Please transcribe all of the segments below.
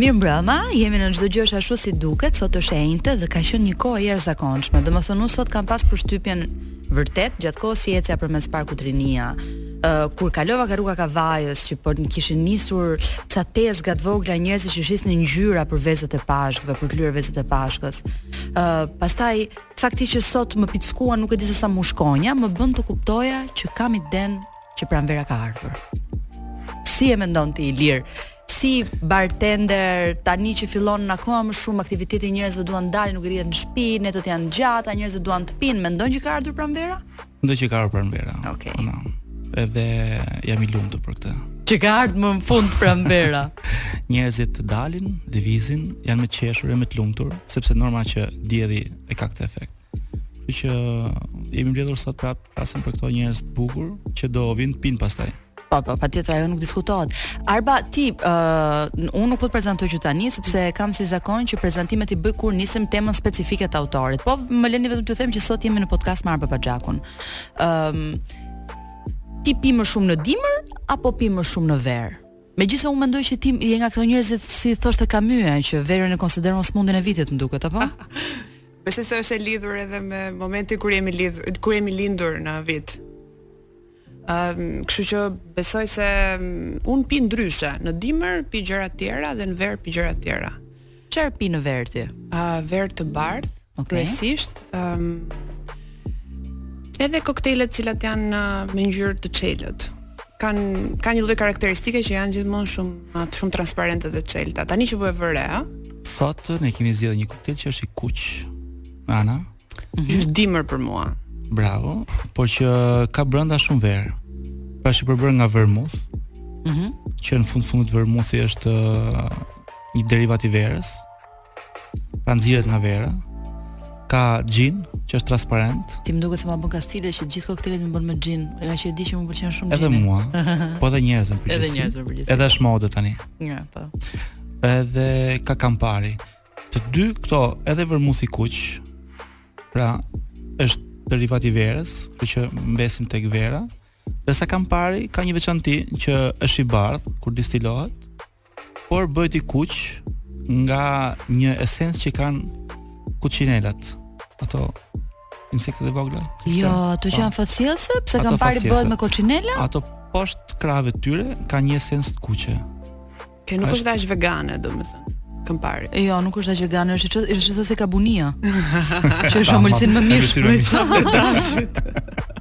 Mirë mbrëma, jemi në çdo gjë s'është ashtu si duket, sot është e enjte dhe ka qenë një kohë e jashtëzakonshme. Domethënë unë sot kam pas përshtypjen vërtet gjatë kohës që ecja përmes parkut Rinia, uh, kur kalova ka rruga Kavajës që po kishin nisur ca tezga të vogla njerëz që shisnin ngjyra për vezët e Pashkëve, për të lyer vezët e Pashkës. ë uh, pastaj fakti që sot më pickuan nuk e di se sa mushkonja më bënë të kuptoja që kam idenë që pranvera ka ardhur. Si e mendon ti Ilir? Si bartender tani që fillon akoma më shumë aktiviteti njerëzit duan të dalin, nuk rrihet në shtëpi, netët janë të gjata, njerëzit duan të pinë, mendon që ka ardhur pranvera? Mendoj që ka ardhur pranvera. Okej. Okay. Po. Edhe jam i lumtur për këtë. Që ka ardhur më në fund pranvera. njerëzit të dalin, lëvizin, janë më të qeshur e më të lumtur, sepse normal që dielli e ka këtë efekt. Kështu që jemi mbledhur sot prap posi për këto njerëz të bukur që do vinë të pinë pastaj. Po, po, patjetër ajo nuk diskutohet. Arba ti, ë, uh, unë nuk po të prezantoj që tani sepse kam si zakon që prezantimet i bëj kur nisim temën specifike të autorit. Po më leni vetëm t'ju them që sot jemi në podcast me Arba Baxhakun. Ë, um, ti pi më shumë në dimër apo pi më shumë në verë? Megjithëse unë mendoj që ti je nga këto njerëz që si thoshte Kamye që verën e konsideron sëmundjen e vitit, më duket, apo? Besoj se është e lidhur edhe me momentin kur jemi lidhur, kur jemi lindur në vit. Ëm, ehm, um, kështu që besoj se um, unë pi ndryshe, në dimër pi gjëra të tjera dhe në verë pi gjëra të tjera. Çfarë pi në verë ti? Ë, uh, verë të bardhë, okay. kryesisht, ëm um, Edhe koktejlet të cilat janë uh, me ngjyrë të çelët. Kanë kanë një lloj karakteristike që janë gjithmonë shumë uh, shumë transparente dhe të çelta. Tani që po e vë re, Sot ne kemi zgjedhur një koktel që është i kuq. Ana. Mm -hmm. Është dimër për mua. Bravo, por që ka brenda shumë verë. Pra është i përbërë nga vermuth. Mhm. Mm që në fund të fundit vermuthi është uh, një derivat i verës. Pra nxirret nga vera. Ka gin, që është transparent. Ti më duket se ma bën kastile që gjithë koktelet më bën me gin, nga që e di që më pëlqen shumë gin. Edhe mua. Po edhe njerëzve në përgjithësi. Edhe njerëzve në përgjithësi. Edhe është modë tani. Ja, po. Edhe ka kampari. Të dy këto, edhe vermuthi i kuq. Pra, është derivat i verës, kështu që mbesim tek vera. Ndërsa kampari ka një veçanti që është i bardhë kur distilohet, por bëhet i kuq nga një esencë që kanë koçinelat. Ato Insektet e vogla? Jo, ato që janë facile, se Kampari bëhet me koçinela? Ato poshtë krahëve të tyre kanë një esencë të kuqe. Kjo nuk është as vegane, domethënë. Kampari. Jo, nuk është as vegane, është çështë është çështë se ka bunia. Që është amëlsin më mirë se çështë dashit.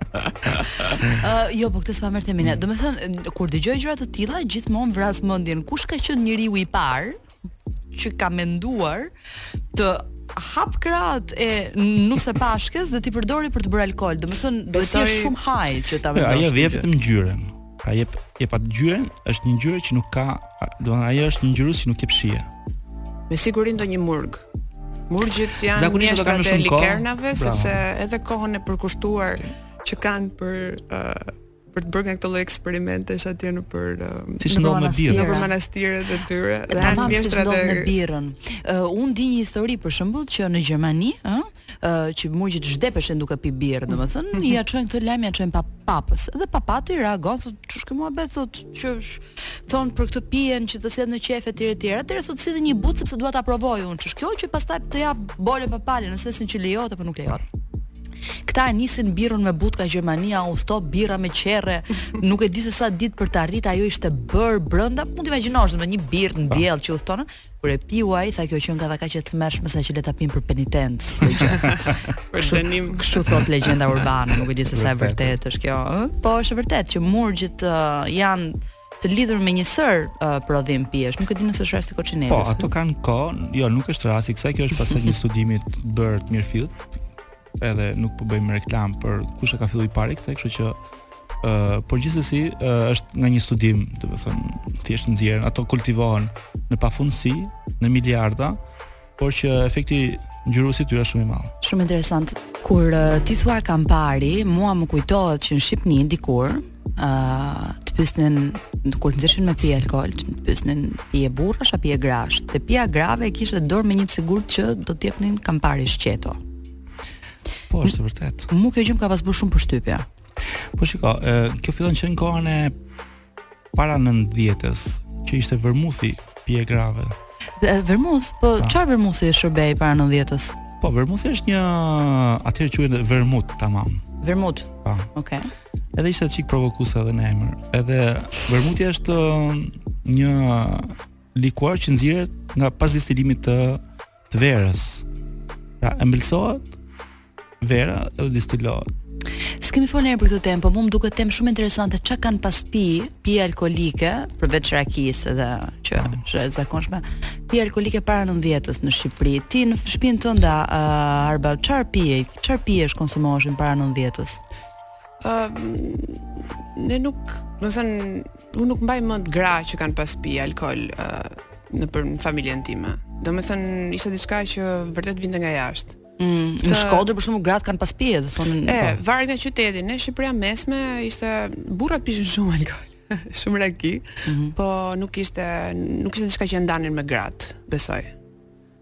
Uh, jo, po këtë s'ma merr mendja. Domethënë, kur dëgjoj gjëra të tilla, gjithmonë vras mendjen kush ka qenë njeriu i parë që ka menduar të hap krahat e nusepashkës dhe t'i përdorë për të bërë alkool. Domethënë do të jesh shumë haj që ta vendosh. Ajo jep vetëm ngjyrën. Pra jep atë ngjyrën, është një ngjyrë që nuk ka, domethënë ajo është një ngjyrë që nuk jep shije. Me siguri ndonjë murg. Murgjit janë zakonisht, ata kanë shumë kohë. Likernave, sepse edhe kohën e përkushtuar që kanë për uh, për të bërë nga këto lloj eksperimentesh atje në për si në manastire, në manastiret e tyre. Dhe janë mjeshtra me birrën. Uh, unë di një histori për shembull që në Gjermani, ë, uh, që murgjit zhdëpeshin duke pi birrë, domethënë, mm -hmm. ia çojnë këtë lajm, ia çojnë pa papës. Dhe papa reagon se ç'është kjo muhabet, thotë, që thonë për këtë pijen që të sjell në qejf etj etj. Atëherë thotë sillni një but sepse dua ta provoj unë. Ç'është kjo që pastaj të jap bulën papale, në sensin që lejohet apo nuk lejohet. Këta e nisin birrën me but nga Gjermania, udhëton birra me qerre. Nuk e di se sa ditë për të arritur ajo ishte bërë brenda. Mund të imagjinosh domethënë një birrë në po. diell që udhëton, kur e piu ai tha kjo qenka kaq e tmerrshme sa që le ta pinë për penitencë. Për dënim, kështu thotë legjenda urbane, nuk e di se sa e vërtetë është kjo, ëh? Po është e vërtetë që murgjit uh, janë të lidhur me një sërë uh, prodhim pijesh. Nuk e di nëse është rasti i koçinelës. Po, ato kanë kohë, jo, nuk është rasti i kësaj, kjo është pas një studimi të bërë të mirëfilltë. Edhe nuk po bëjmë reklamë për kush e ka filluar i pari këtë, kështu që ë uh, por gjithsesi uh, është nga një studim, domethënë, thjesht nxirren, ato kultivohen në pafundësi, në miliarda, por që efekti ngjyrues i tyre është shumë i madh. Shumë interesant. Kur uh, ti thua Kampari, mua më kujtohet që në Shqipëri dikur, ë uh, të pyesnin kur nxirrnin me pi alkool, të pyesnin pije burrash apo pije grash. Te pija e grave e kishe dorë me një të sigurt që do të të jepnin Kampari shqeto. Po, është vërtet. Mu kjo gjë më ka pas bërë shumë përshtypje. Po shiko, ë kjo fillon që në kohën e para nëntëdhjetës, që ishte vermuti pije grave. Vermut, po ah. çfarë vermuti shërbehej para 90-s? Po vermuti është një atëherë quhej vermut tamam. Vermut. Po. Okej. Okay. Edhe ishte çik provokuese edhe në emër. Edhe vermuti është um, një likuar që nxirret nga pas distilimit të të verës. Pra ëmbëlsohet vera dhe distilohet. S'kemi folë ndonjëherë për këtë temë, po mu më duket temë shumë interesante ça kanë pas pi, pije alkoolike, përveç rakisë dhe që, ah. që është e zakonshme, pije alkoolike para nëntëdhjetës në Shqipëri. Ti në shpinë tënde, uh, Arba, çar pije, çar pijesh konsumoshin para nëntëdhjetës? Uh, ne nuk, nëse Unë nuk mbaj mend gra që kanë pas pi alkool uh, nëpër në familjen time. Domethënë, ishte diçka që vërtet vinte nga jashtë. Mm, të... Në Shkodër për shembull gratë kanë pas pi, edhe thonë... E, po. varet nga qyteti, në Shqipëri të mesme ishte burrat pishin shumë alkool. shumë raki, mm -hmm. po nuk ishte nuk ishte diçka që e ndanin me gratë, besoj.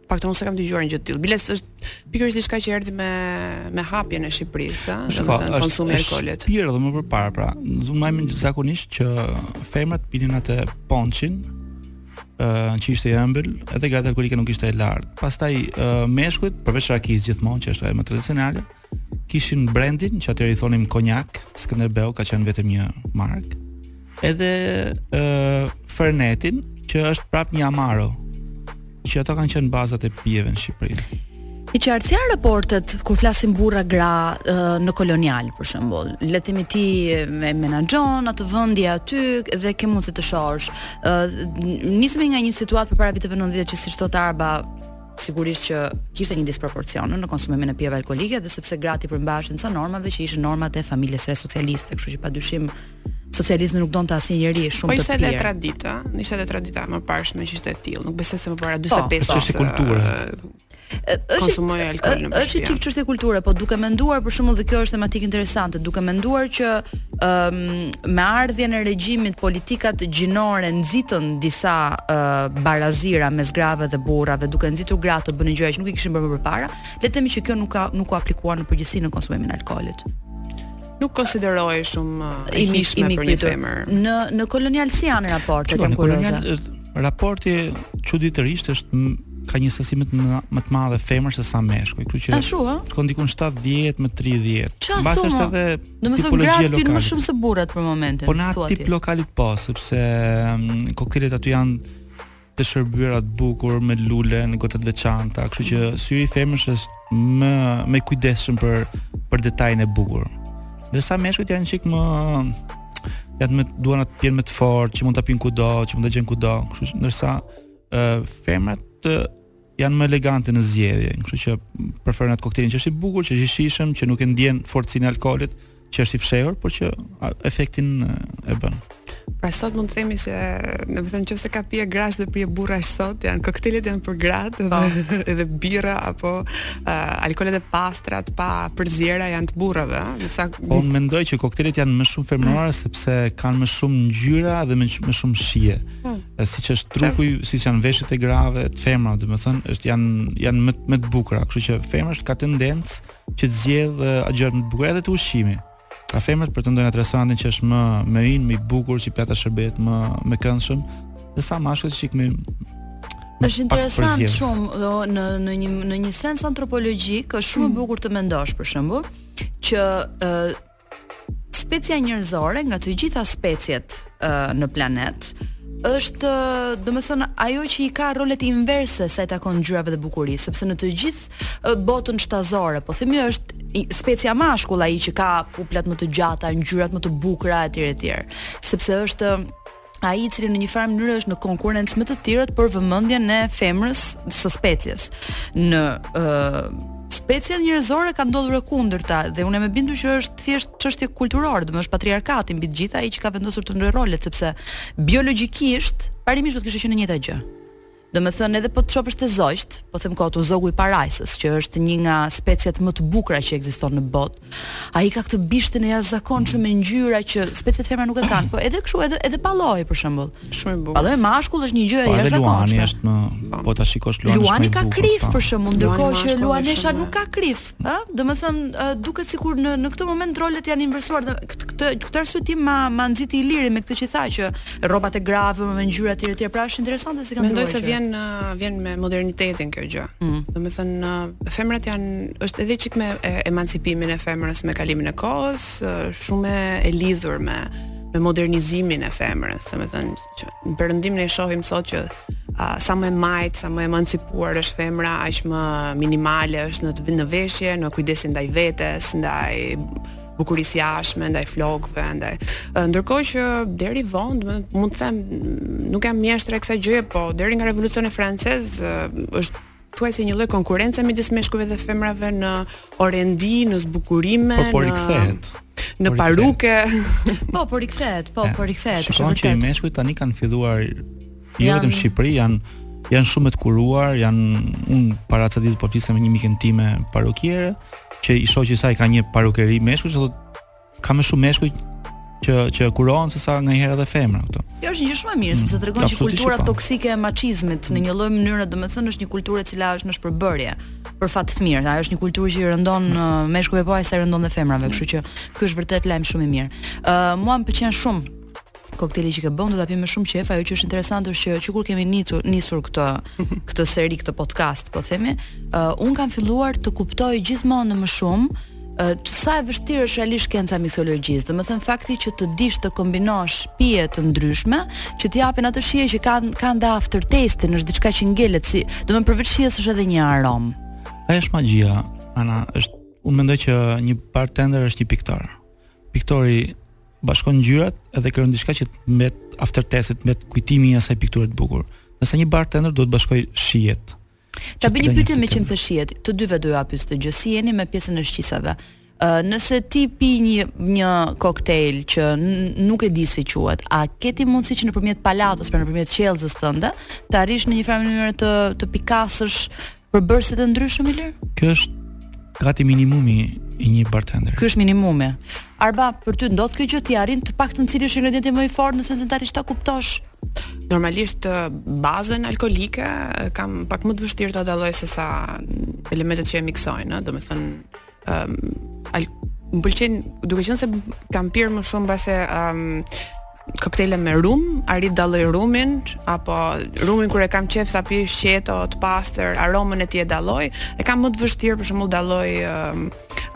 Paktën unë s'e kam dëgjuar një gjë të tillë. Bile është pikërisht diçka që erdi me, me hapjen e Shqipërisë, a? Po, domethënë konsumi i alkoolit. Është pirë edhe më përpara, pra. Unë mbaj mend zakonisht që femrat pinin atë ponçin, uh, që ishte i ëmbël, edhe grada alkoolike nuk ishte e lartë. Pastaj uh, meshkujt, përveç rakisë gjithmonë që është ajo më tradicionale, kishin brendin që atëherë i thonim konjak, Skënderbeu ka qenë vetëm një markë. Edhe ë uh, Fernetin që është prap një Amaro. Që ato kanë qenë bazat e pijeve në Shqipëri. E qartë. Si janë raportet kur flasim burra gra në kolonial për shembull. Le të themi ti e menaxhon atë vendin aty dhe ke mundësi të shohësh. Nisemi nga një situatë përpara viteve 90 që siç thotë Arba sigurisht që kishte një disproporcion në konsumimin e pijeve alkoolike dhe sepse gratë i përmbaheshin ca normave që ishin normat e familjes së re socialiste, kështu që padyshim socializmi nuk donte asnjë njeri shumë po të pirë. Po ishte edhe tradita, ishte edhe tradita e mëparshme që ishte e tillë, nuk besoj se më para 45-s po, është kultura konsumohej alkool në shtëpi. Është çik çështje kulture, po duke menduar për shembull dhe kjo është tematikë interesante, duke menduar që um, me ardhjen e regjimit politikat gjinore nxitën disa uh, barazira mes grave dhe burrave duke nxitur gratë të bënin gjëra që nuk i kishin bërë më përpara le të themi që kjo nuk ka nuk u aplikua në përgjithësi në konsumimin e alkoolit nuk konsiderohej shumë uh, i hijshëm për një femër në në kolonial si janë raportet janë kurioze raporti çuditërisht është ka një sasi më të më të madhe femra se sa meshkuj. Kështu që. Ashtu ë? Ka diku 70 me 30. Mbase është edhe Domethënë gratë pinë më shumë se burrat për momentin. Po në atë tip lokali po, sepse um, koktelet aty janë të shërbyera bukur me lule në gota të veçanta, kështu që mhm. syri i femrës është më i kujdesshëm për për detajin e bukur. Ndërsa meshkujt janë çik më janë më duan atë pijen më të fortë, që mund ta pinë kudo, që mund ta gjejnë kudo, kështu që ndërsa uh, femrat Janë më elegante në zgjedhje, kështu që preferojnë atë koktelin që është i bukur, që është i shijshëm, që nuk e ndjen forcinë e alkoolit, që është i fshehur, por që efektin e bën. Pra sot mund të themi se, domethënë, që se ka pije grash dhe pije burrash sot, janë koktelet janë për gratë dhe, po. dhe birra, apo uh, alkoholet e pastra të papërzjera janë të burrave. Nësa... Po, unë mendoj që koktelet janë më shumë femërore sepse kanë më shumë ngjyra dhe më, më shumë shije. E siç është truku, siç janë veshjet e grave, të femrave, domethënë, janë janë më më të bukura, kështu që femra ka tendencë që të zgjedh gjëra më të bukura edhe te ushqimi. Femrat pretendojnë atë restorantin që është më më i më i bukur, që pjata shërbehet më më këndshëm, dhe sa mashkulli që shikmi Është interesant shumë do në në një në një sens antropologjik, është shumë e mm. bukur të mendosh për shembull që Specia njerëzore nga të gjitha speciet uh, në planet është domethënë ajo që i ka rolet inverse sa i takon ngjyrave dhe bukurisë, sepse në të gjithë botën shtazore, po themi është specia mashkull ai që ka puplat më të gjata, ngjyrat më të bukura etj etj. Sepse është ai i cili në një farë mënyrë është në konkurrencë me të tjerët për vëmendjen e femrës së species në ë specien njerëzore ka ndodhur e kundërta dhe unë jam e bindur që është thjesht çështje kulturore, domethënë është patriarkati mbi të gjitha ai që ka vendosur të ndërrojë rolet sepse biologjikisht parimisht do të kishte qenë e njëjta gjë. Domethënë edhe po të shofësh te zogjtë, po them këtu zogu i parajsës, që është një nga speciet më të bukura që ekziston në botë. Ai ka këtë bishtin e jashtëzakonshëm me ngjyra që speciet femra nuk e kanë, po edhe kështu edhe edhe palloi për shembull. Shumë i bukur. Palloi mashkull është një gjë e po, jashtëzakonshme. Luani është më po ta shikosh Luani. Luani ka krif po. për shembull, ndërkohë që Luanesha nuk ka krif. Ë, domethënë ë, duket sikur në në këtë moment rolet janë inversuar dhe këtë këtë këtë arsyetim ma ma nxiti Iliri me këtë që tha që rrobat e grave me ngjyra etj etj. Pra është interesante si kanë Mendoj ndryshuar se gjërat. vjen ë, vjen me modernitetin kjo gjë. Mm. Domethënë ë, femrat janë është edhe çik me e, emancipimin e femrës me kalimin e kohës, ë, shumë e- e lidhur me me modernizimin e femrës, domethënë në perëndim ne shohim sot që uh, sa më e majt, sa më e emancipuar është femra, aq më minimale është në të në veshje, në kujdesin ndaj vetes, ndaj bukurisë jashtme, ndaj flokëve, ndaj. Ndërkohë që deri vonë, mund të them, nuk jam mjeshtre e kësaj gjëje, po deri nga revolucioni francez është thuajse njëlloj konkurrenca midis meshkujve dhe femrave në orendi, në zbukurime, po, po, në rikthehet. Në po, paruke. po, po rikthehet, po, po rikthehet. Shikon që meshkujt tani kanë filluar jo vetëm në Shqipëri, janë janë shumë të kuruar, janë unë para ca ditësh po flisja me një miken time parukiere, që i shoqi saj ka një parukeri meshkujsh, thotë Ka më shumë meshkuj që që kurohen se sa nganjëherë edhe femra këtu. Kjo është një gjë shumë e mirë mm, sepse tregon që kultura po. toksike e machizmit në një lloj mënyre domethënë është një kulturë e cila është në shpërbërje për fat të mirë. Ajo është një kulturë që i rëndon mm. uh, meshkujve po aq sa i rëndon dhe femrave, kështu që ky është vërtet lajm shumë i mirë. Ë uh, mua më pëlqen shumë Kokteli që ke bën do ta pim me shumë qejf, ajo që është interesant është që që kur kemi nisur nisur këtë këtë seri këtë podcast, po themi, uh, un kam filluar të kuptoj gjithmonë më shumë sa e vështirë është realisht shkenca e miksologjisë. Domethënë fakti që të dish të kombinosh pije të ndryshme që të japin atë shije që kanë kanë dhe aftertaste-in, është diçka që ngelet si, domethënë përveç shijes është edhe një aromë. Ai është magjia, Ana, është unë mendoj që një bartender është një piktor. Piktori bashkon ngjyrat edhe krijon diçka që të mbet aftertaste, të mbet kujtimi i asaj pikture të bukur. Nëse një bartender duhet të bashkojë shijet. Ta bëj një pyetje meqë jemi te shijet. Të dyve do jua pyes këtë gjë si jeni me pjesën e shqisave. Ë uh, nëse ti pi një një koktejl që nuk e di si quhet, a ke ti mundësi që nëpërmjet palatos, pra nëpërmjet qiellzës tënde, të arrish në një farë mënyrë të të pikasësh Përbërësit e ndryshëm Ilir? Kjo është gati minimumi i një bartender. Ky është minimumi. Arba, për ty ndodh kjo gjë ti arrin të paktën cili është ingredienti më i fortë nëse s'arrin dot ta kuptosh? Normalisht bazën alkoolike kam pak më të vështirë ta dalloj se sa elementet që e miksojnë, domethënë um, al, më pëlqen duke qenë se kam pirë më shumë mbase um, koktele me rum, arrij ta dalloj rumin apo rumin kur e kam qef ta pi shqeto të pastër, aromën e tij e dalloj. E kam më të vështirë për shembull dalloj um,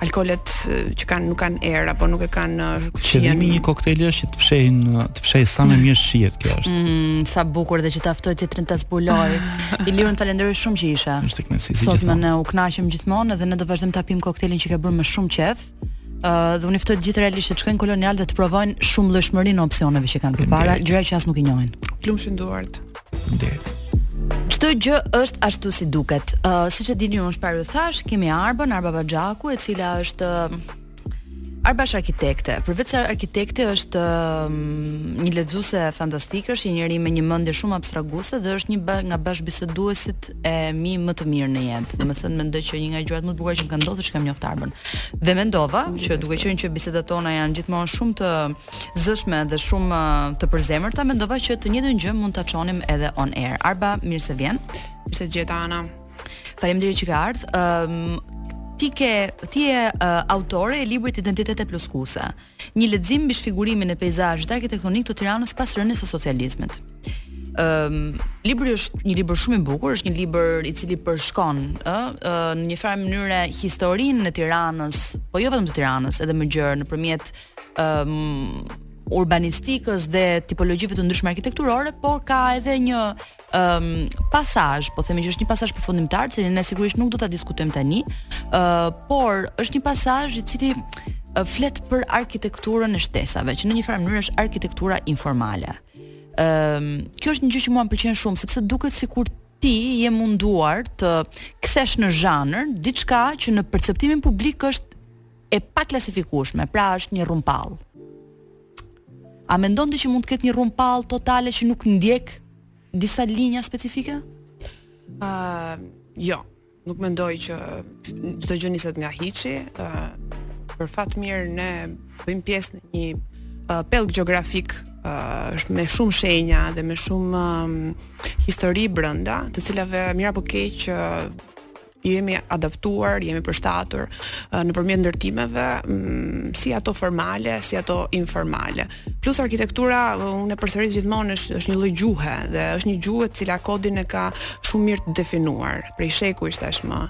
alkoolet që kanë nuk kanë erë apo nuk e kanë shijen. Qëllimi i një kokteli është që të fshehin të fshehë sa më mirë shijet kjo është. Mm, sa bukur dhe që të ftojë tjetrin ta zbulojë. Ilir unë të falenderoj shumë që ishe. Është kënaqësi si gjithmonë. Sot ne u kënaqëm gjithmonë dhe ne do vazhdojmë ta pimë koktelin që ke bërë me shumë qejf. Uh, dhe unë ftoj të gjithë realisht të shkojnë te Kolonial dhe të provojnë shumëllojshmërinë e opsioneve që kanë përpara, gjëra që as nuk i njohin. Të lumshin duart. Faleminderit. Çdo gjë është ashtu si duket. Uh, siç e dini unë siç para ju thashë, kemi Arbën, Arba Baxhaku, e cila është uh, Arba është arkitekte. Përveç se arkitekte është mm, një lexuese fantastike, është një njeri me një mendje shumë abstraguese dhe është një ba, nga bashkëbiseduesit e mi më të mirë në jetë. Domethënë mendoj që një nga gjërat më të bukura që më kanë ndodhur është kam njoft Arbën. Dhe mendova që duke qenë që bisedat tona janë gjithmonë shumë të zëshme dhe shumë eh, të përzemërta, mendova që të njëjtën gjë mund ta çonim edhe on air. Arba, mirë se vjen. Mirë se të gjeta Ana. Faleminderit që ke ardhur. Ëm um, ti ke ti je uh, autore e librit Identitete pluskuese. Një lexim mbi shfigurimin e peizazhit arkitektonik të Tiranës pas rënies së socializmit. Ëm um, libri është një libër shumë i bukur, është një libër i cili përshkon ë uh, në një farë mënyrë historinë e Tiranës, po jo vetëm të Tiranës, edhe më gjerë nëpërmjet ëm um, urbanistikës dhe tipologjive të ndryshme arkitekturore, por ka edhe një um, pasazh, po themi që është një pasazh përfundimtar, se ne sigurisht nuk do ta diskutojmë tani, ë uh, por është një pasazh i cili uh, flet për arkitekturën e shtesave, që në një farë mënyrë është arkitektura informale. Ëm, um, kjo është një gjë që mua m'pëlqen shumë sepse duket sikur ti je munduar të kthesh në zhanër diçka që në perceptimin publik është e paklasifikueshme, pra është një rrumpallë. A mendon ti që mund të ketë një rrumpallë totale që nuk ndjek disa linja specifike? Ë, uh, jo. Nuk mendoj që çdo gjë niset nga hiçi, ë uh, për fat të mirë ne bëjmë pjesë në një uh, pellg gjeografik uh, me shumë shenja dhe me shumë um, histori brenda të cilave mirë apo keq uh, Jemi adaptuar, jemi përshtatur nëpërmjet ndërtimeve, si ato formale, si ato informale. Plus arkitektura, unë e përsëris gjithmonë, është është një lloj gjuhe dhe është një gjuhë e cila kodin e ka shumë mirë të definuar prej shekujsh tashmë.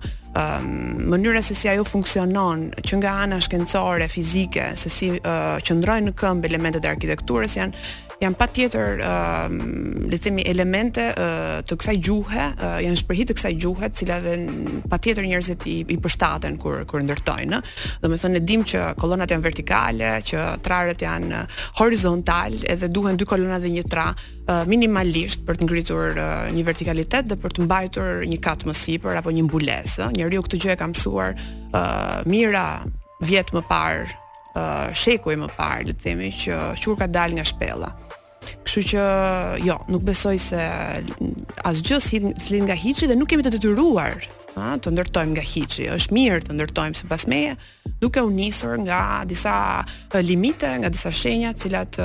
Ëm mënyra se si ajo funksionon që nga ana shkencore, fizike, se si qëndrojnë në këmbë elementët e arkitekturës janë janë patjetër, uh, le të themi, elemente uh, të kësaj gjuhe, uh, janë shprehi të kësaj gjuhe, të cilave patjetër njerëzit i, i përshtaten kur, kur ndërtojnë. Domethënë, e dim që kolonat janë vertikale, që trarët janë horizontalë, edhe duhen dy kolona dhe një tra, uh, minimalisht për të ngritur uh, një vertikalitet dhe për të mbajtur një kat më sipër apo një mbulesë. Njeriu këtë gjë e ka mësuar uh, mijëra vjet më parë uh, shekuj më parë, le të themi që kur ka dalë nga shpella. Kështu që jo, nuk besoj se asgjë s'lind nga hiçi dhe nuk jemi të detyruar ha, të ndërtojmë nga hiçi. Është mirë të ndërtojmë sipas meje, duke u nisur nga disa limite, nga disa shenja, të cilat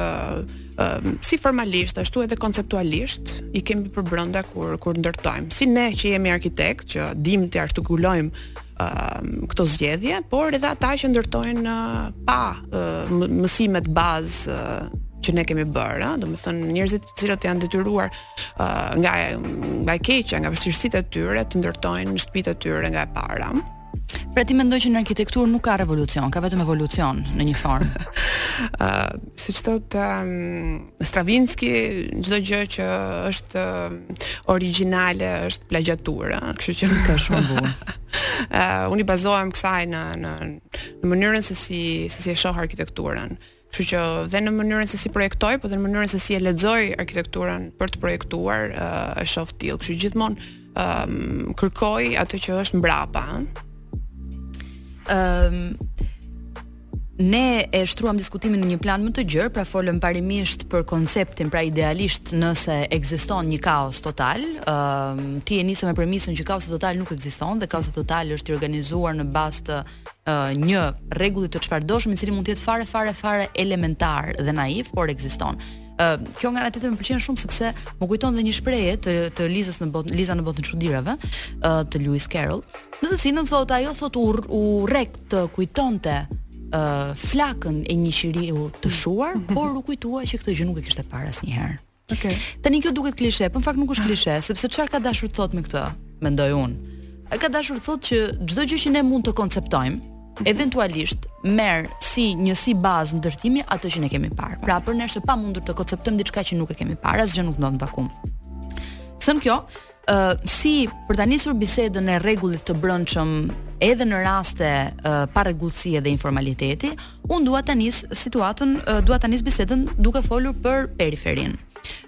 si formalisht ashtu edhe konceptualisht i kemi përbrenda kur kur ndërtojmë. Si ne që jemi arkitektë, që dimë t'i artikulojmë këto zgjedhje, por edhe ata që ndërtojnë pa mësimet bazë që ne kemi bërë, ëh, domethënë njerëzit të cilët janë detyruar uh, nga nga e keqja, nga vështirësitë e tyre të ndërtojnë shtëpitë e tyre nga e para. Pra ti mendon që në arkitekturë nuk ka revolucion, ka vetëm evolucion në një formë. Ëh, uh, siç thotë um, Stravinsky çdo gjë që është origjinale është plagjiaturë, kështu që kjo shumë bukur. uh, unë i bazohem kësaj në në në mënyrën se si se si e shoh arkitekturën. Kështu që dhe në mënyrën se si projektoj, po dhe në mënyrën se si e lexoj arkitekturën për të projektuar, uh, e shoh të tillë. Kështu gjithmonë um, kërkoj atë që është mbrapa. Ëm um, Ne e shtruam diskutimin në një plan më të gjerë, pra folëm parimisht për konceptin, pra idealisht nëse ekziston një kaos total, ë uh, ti e nise me premisën që kaosi total nuk ekziston dhe kaosi total është i organizuar në bazë të uh, uh, një rregulli të çfarëdoshëm i cili mund të jetë fare fare fare elementar dhe naiv, por ekziston. Uh, kjo nga ana tjetër më pëlqen shumë sepse më kujton dhe një shprehje të të Lizës në botë, Liza në botën e çudirave, uh, të Lewis Carroll. Në të cilën thotë ajo thotë u, u rrek të kujtonte uh, flakën e një qiriu të shuar, por u kujtua që këtë gjë nuk e kishte parë asnjëherë. Okej. Okay. Tani kjo duket klishe, por në fakt nuk është klishe, sepse çfarë ka dashur të thotë me këtë? Mendoj unë. Ai ka dashur të thotë që çdo gjë që ne mund të konceptojmë, eventualisht merr si njësi bazë ndërtimi atë që ne kemi parë. Pra për ne është e pamundur të konceptojmë diçka që nuk e kemi parë, asgjë nuk ndodh në vakum. Thënë kjo, uh, si për ta nisur bisedën e rregullit të brendshëm edhe në raste uh, parregullsie dhe informaliteti, unë dua ta nis situatën, uh, dua ta nis bisedën duke folur për periferinë.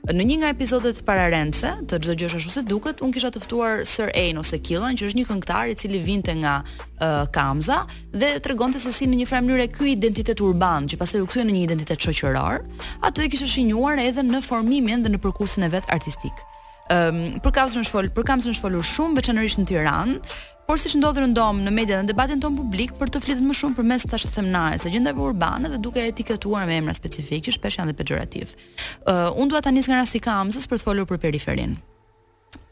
Në një nga episodet pararendëse, të çdo gjë është ashtu si duket, unë kisha të ftuar Sir Ain ose Killan, që është një këngëtar i cili vinte nga uh, Kamza dhe tregonte se si në një farë mënyre ky identitet urban, që pastaj u kthye në një identitet shoqëror, atë e kishte shinjuar edhe në formimin dhe në perkursin e vet artistik. Ëm um, për Kamzën është fol, për Kamzën është folur shumë veçanërisht në Tiranë, Por siç ndodh rëndom në media në debatin tonë publik për të flitet më shumë përmes thashethemnajave, legjendave urbane dhe duke etiketuar me emra specifik që shpesh janë dhe pejorativ. Ë uh, unë dua ta nis nga rasti i Kamzës për të folur për periferinë.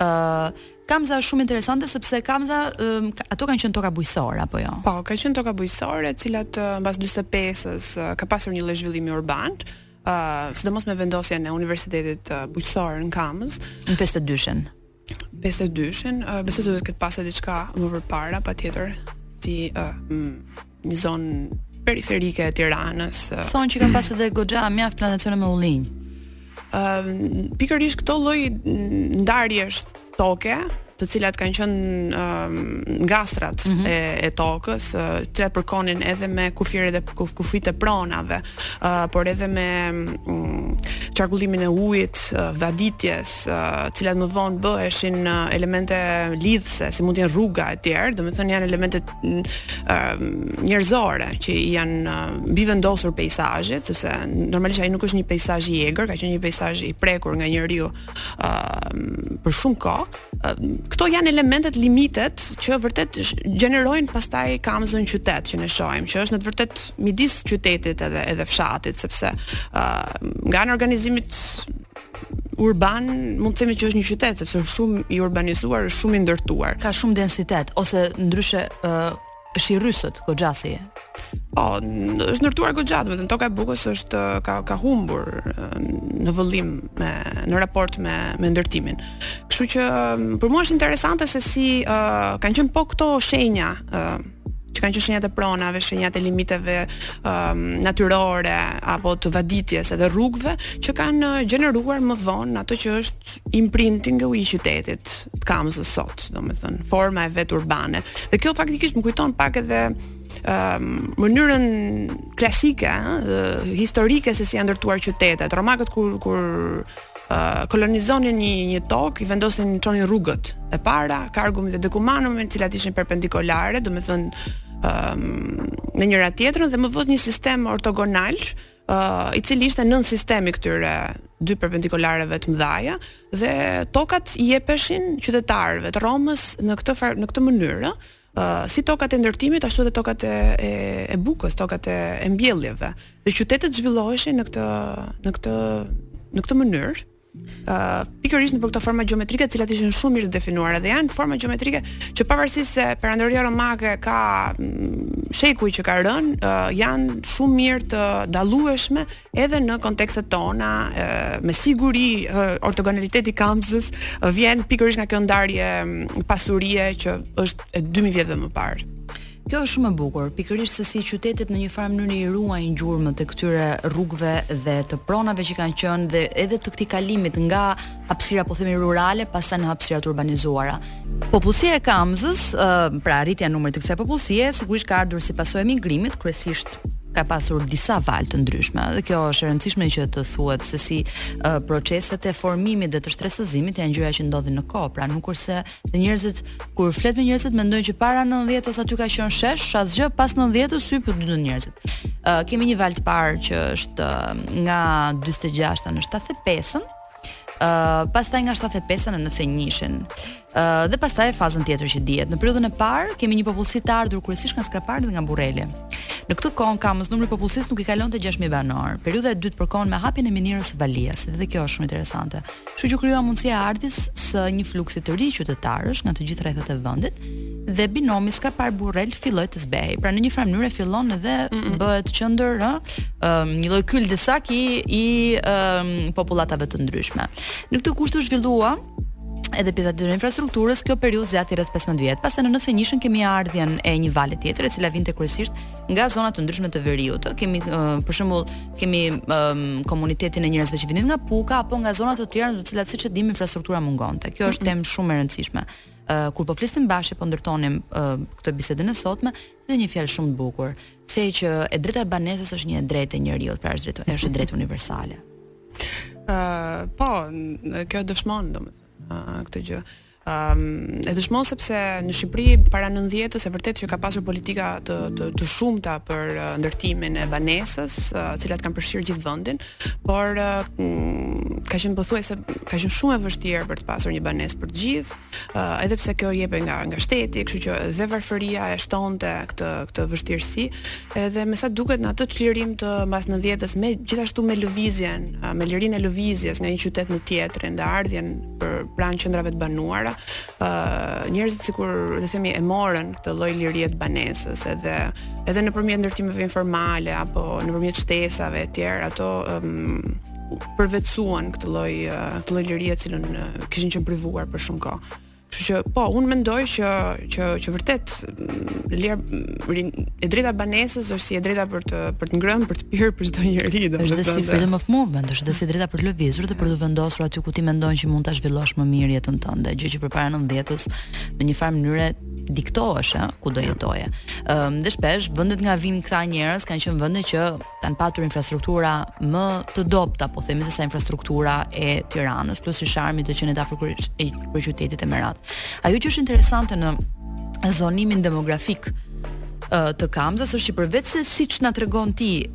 Ë uh, Kamza është shumë interesante sepse Kamza um, ato kanë qenë toka bujqësore apo jo? Po, kanë qenë toka bujqësore, të cilat mbas 45-s ka pasur një lloj zhvillimi urban. uh, sidomos me vendosjen e Universitetit uh, Bujqësor në Kamëz, në 52-shën. 52-shën, uh, besoj se do të ketë pasur diçka më përpara, patjetër, si uh, një zonë periferike e Tiranës. Uh, Thonë që kanë pasur edhe goxha mjaft plantacione me ullinj. Ëm uh, pikërisht këto lloj ndarjesh toke, të cilat kanë qenë um, ngastrat mm -hmm. e, e tokës, të përkonin edhe me kufiret e kuf, kufit e pronave, uh, por edhe me um, qarkullimin e ujit, uh, vaditjes, uh, të cilat më vonë bëheshin uh, elemente lidhëse, si mund të jenë rruga e tjerë, domethënë janë elemente uh, njerëzore që janë uh, mbivendosur pejsazhit, sepse normalisht ai nuk është një pejsazh i egër, ka qenë një pejsazh i prekur nga njeriu ë uh, për shumë kohë. Uh, këto janë elementet limitet që vërtet gjenerojnë pastaj Kamzën qytet që ne shohim, që është në të vërtet midis qytetit edhe edhe fshatit sepse ë uh, nga ana e organizimit urban, mund të themi që është një qytet sepse është shumë i urbanizuar, është shumë i ndërtuar. Ka shumë densitet ose ndryshe ë uh Është i rysët, goxha si. Po, është ndërtuar goxha, domethënë toka e bukës është ka ka humbur në vëllim me në raport me me ndërtimin. Kështu që për mua është interesante se si uh, kanë qenë po këto shenja uh, që kanë qenë shenjat e pronave, shenjat e limiteve um, natyrore apo të vaditjes edhe rrugëve që kanë gjeneruar më vonë ato që është imprinting i qytetit të Kamzës sot, domethënë forma e vet urbane. Dhe kjo faktikisht më kujton pak edhe um, mënyrën klasike, uh, historike se si janë ndërtuar qytetet. Romakët kur kur uh, kolonizonin një një tokë, i vendosin çonin rrugët e para, kardumi dhe dekumanumi, të cilat ishin perpendikolare, domethënë um, në njëra tjetrën dhe më vonë një sistem ortogonal, uh, i cili ishte nënsistem i këtyre dy perpendikulareve të mëdhaja dhe tokat i jepeshin qytetarëve të Romës në këtë far, në këtë mënyrë, ë uh, si tokat e ndërtimit ashtu edhe tokat e e, e bukës, tokat e, e mbjelljeve. Dhe qytetet zhvilloheshin në këtë në këtë në këtë mënyrë. Uh, pikërisht nëpër këto forma gjeometrike të cilat ishin shumë mirë të definuara dhe janë forma gjeometrike që pavarësisht se perandoria romake ka mm, shekuj që ka rënë uh, janë shumë mirë të dallueshme edhe në kontekstet tona uh, me siguri uh, ortogonaliteti i Kamzës uh, vjen pikërisht nga kjo ndarje mm, pasurie që është e 2000 vjetëve më parë Kjo është shumë e bukur, pikërisht se si qytetet në një farë mënyre i ruajnë gjurmët e këtyre rrugëve dhe të pronave që kanë qenë dhe edhe të këtij kalimit nga hapësira po themi rurale pastaj në hapësira të urbanizuara. Popullsia e Kamzës, uh, pra rritja e numrit të kësaj popullsie, sigurisht ka ardhur si pasojë e migrimit, kryesisht ka pasur disa valë të ndryshme dhe kjo është e rëndësishme që të thuhet se si uh, proceset e formimit dhe të shtresëzimit janë gjëra që ndodhin në kohë, pra nuk është se Dhe njerëzit kur flet me njerëzit mendojnë që para 90-s aty ka qenë shesh, asgjë, pas 90-s zbritën njerëzit. Uh, kemi një valë të parë që është uh, nga 46-a në 75-ën. Uh, pastaj nga 75-a në 91-shin. Uh, dhe pastaj fazën tjetër që dihet. Në periudhën e parë kemi një popullsi të ardhur kryesisht nga Skrapari dhe nga Burreli. Në këtë kohë Kamëz numri i popullsisë nuk i kalonte 6000 banorë. Periudha e dytë përkon me hapjen e minierës së Valias, dhe kjo është shumë interesante. Kështu që krijua mundësia e ardhjes së një fluksi të ri qytetarësh nga të gjithë rrethet e vendit dhe binomi Skrapar Burrel filloi të zbehej. Pra në një farë mënyre fillon edhe mm -mm. bëhet qendër ë um, një lloj kul desak i i um, popullatave të ndryshme. Në këto kushte u zhvillua edhe pjesa tjetër e infrastrukturës, kjo periudhë zgjati rreth 15 vjet. Pastaj në 91-shin kemi ardhjen e një vale tjetër, e cila vinte kryesisht nga zona të ndryshme të veriut. Kemi për shembull kemi um, komunitetin e njerëzve që vinin nga Puka apo nga zona të tjera në të cilat siç e dimë infrastruktura mungonte. Kjo është mhm. temë shumë e rëndësishme. Uh, kur po flisnim bashkë po ndërtonim uh, këtë bisedën e sotme the një fjalë shumë të bukur, the që e drejta e banesës është një e drejtë e njeriu, pra është drejtë, është e drejtë universale. Ëh, uh, po, kjo dëshmon domethënë uh, këtë gjë. e dëshmon sepse në Shqipëri para 90-s e vërtetë që ka pasur politika të të, të shumta për uh, ndërtimin e banesës, uh, të cilat kanë përfshirë gjithë vendin, por uh, mm, ka qenë pothuajse ka qenë shumë e vështirë për të pasur një banesë për të gjithë, uh, edhe pse kjo jepej nga nga shteti, kështu që dhe varfëria e shtonte këtë këtë vështirësi, edhe me sa duket në atë çlirim të mbas 90-s me gjithashtu me lëvizjen, uh, me lirinë e lëvizjes nga një qytet në tjetrin dhe ardhjen për pranë qendrave të banuara, ë uh, njerëzit sikur le të themi e morën këtë lloj lirie të banesës edhe edhe nëpërmjet ndërtimeve informale apo nëpërmjet shtesave etj, ata um, përvetësuan këtë lloj këtë lloj lirie të cilën kishin qenë privuar për shumë kohë. Kështu që po, unë mendoj që që që vërtet lir e drejta banesës është si e drejta për të për të ngrënë, për të pirë për çdo njeri, domethënë. Është si freedom of movement, është dhe si e drejta për të lëvizur dhe për t'u vendosur aty ku ti mendon që mund ta zhvillosh më mirë jetën tënde, gjë që përpara 90-s në një farë mënyre diktoheshe, ku do jetoje. Ëm dhe shpesh vendet nga vijnë këta njerëz kanë qenë vende që kanë patur infrastruktura më të dobëta, po themi se sa infrastruktura e Tiranës, plus sharmi i të qenit afër e për qytetet e mëdha. Ajo që është interesante në zonimin demografik të Kamzës është që përveç se siç na tregon ti,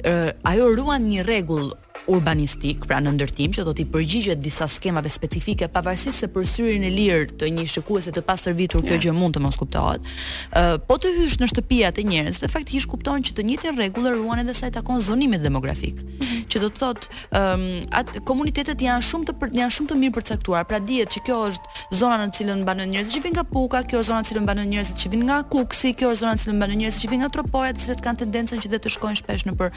ajo ruan një rregull urbanistik, pra në ndërtim që do t'i përgjigjet disa skemave specifike pavarësisht se për syrin e lirë të një shikuesi të pastërvitur kjo gjë mund të mos kuptohet. Ë uh, po të hysh në shtëpiat e njerëzve, faktikisht kupton që të njëjtën rregull e ruan edhe sa i takon zonimit demografik. Mm -hmm. Që do të thotë, ëm um, atë komunitetet janë shumë të për, janë shumë të mirë përcaktuar. Pra dihet që kjo është zona në cilën banojnë njerëz që vijnë nga Puka, kjo është zona në cilën banojnë njerëz që vijnë nga Kukësi, kjo është zona në cilën banojnë njerëz që vijnë nga Tropoja, të cilët kanë tendencën që dhe të shkojnë shpesh nëpër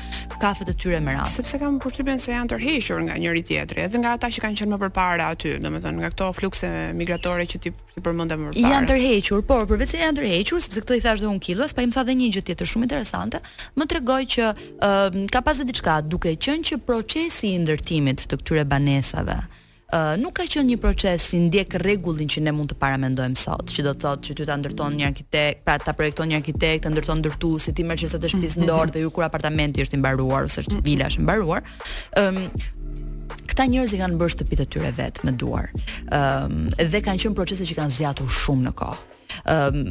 kafet e tyre e me radhë. Sepse kam përshtypjen se janë tërhequr nga njëri-tjetri, edhe nga ata që kanë qenë më përpara aty, domethënë nga këto flukse migratore që tip që përmenda më parë. Janë tërhequr, por përveçse janë tërhequr, sepse këtë i thashë dhe unë Killuas, pa po ai më tha dhe një gjë tjetër shumë interesante, më tregoi që ë uh, ka pasur diçka, duke qenë që procesi i ndërtimit të këtyre banesave ë uh, nuk ka qenë një proces që ndjek rregullin që ne mund të paramendojmë sot, që do të thotë që ty ta ndërton një arkitekt, pra ta projekton një arkitekt, ta ndërton ndërtuesi, ti merr çelësat e shtëpisë mm -hmm. në dorë dhe hyn kur apartamenti është i mbaruar ose është mm -hmm. vila është e mbaruar, Ëm këta njerëz i kanë bërë shtëpitë e tyre vetë me duar. Ëm um, dhe kanë qenë procese që kanë zgjatur shumë në kohë. Ëm um,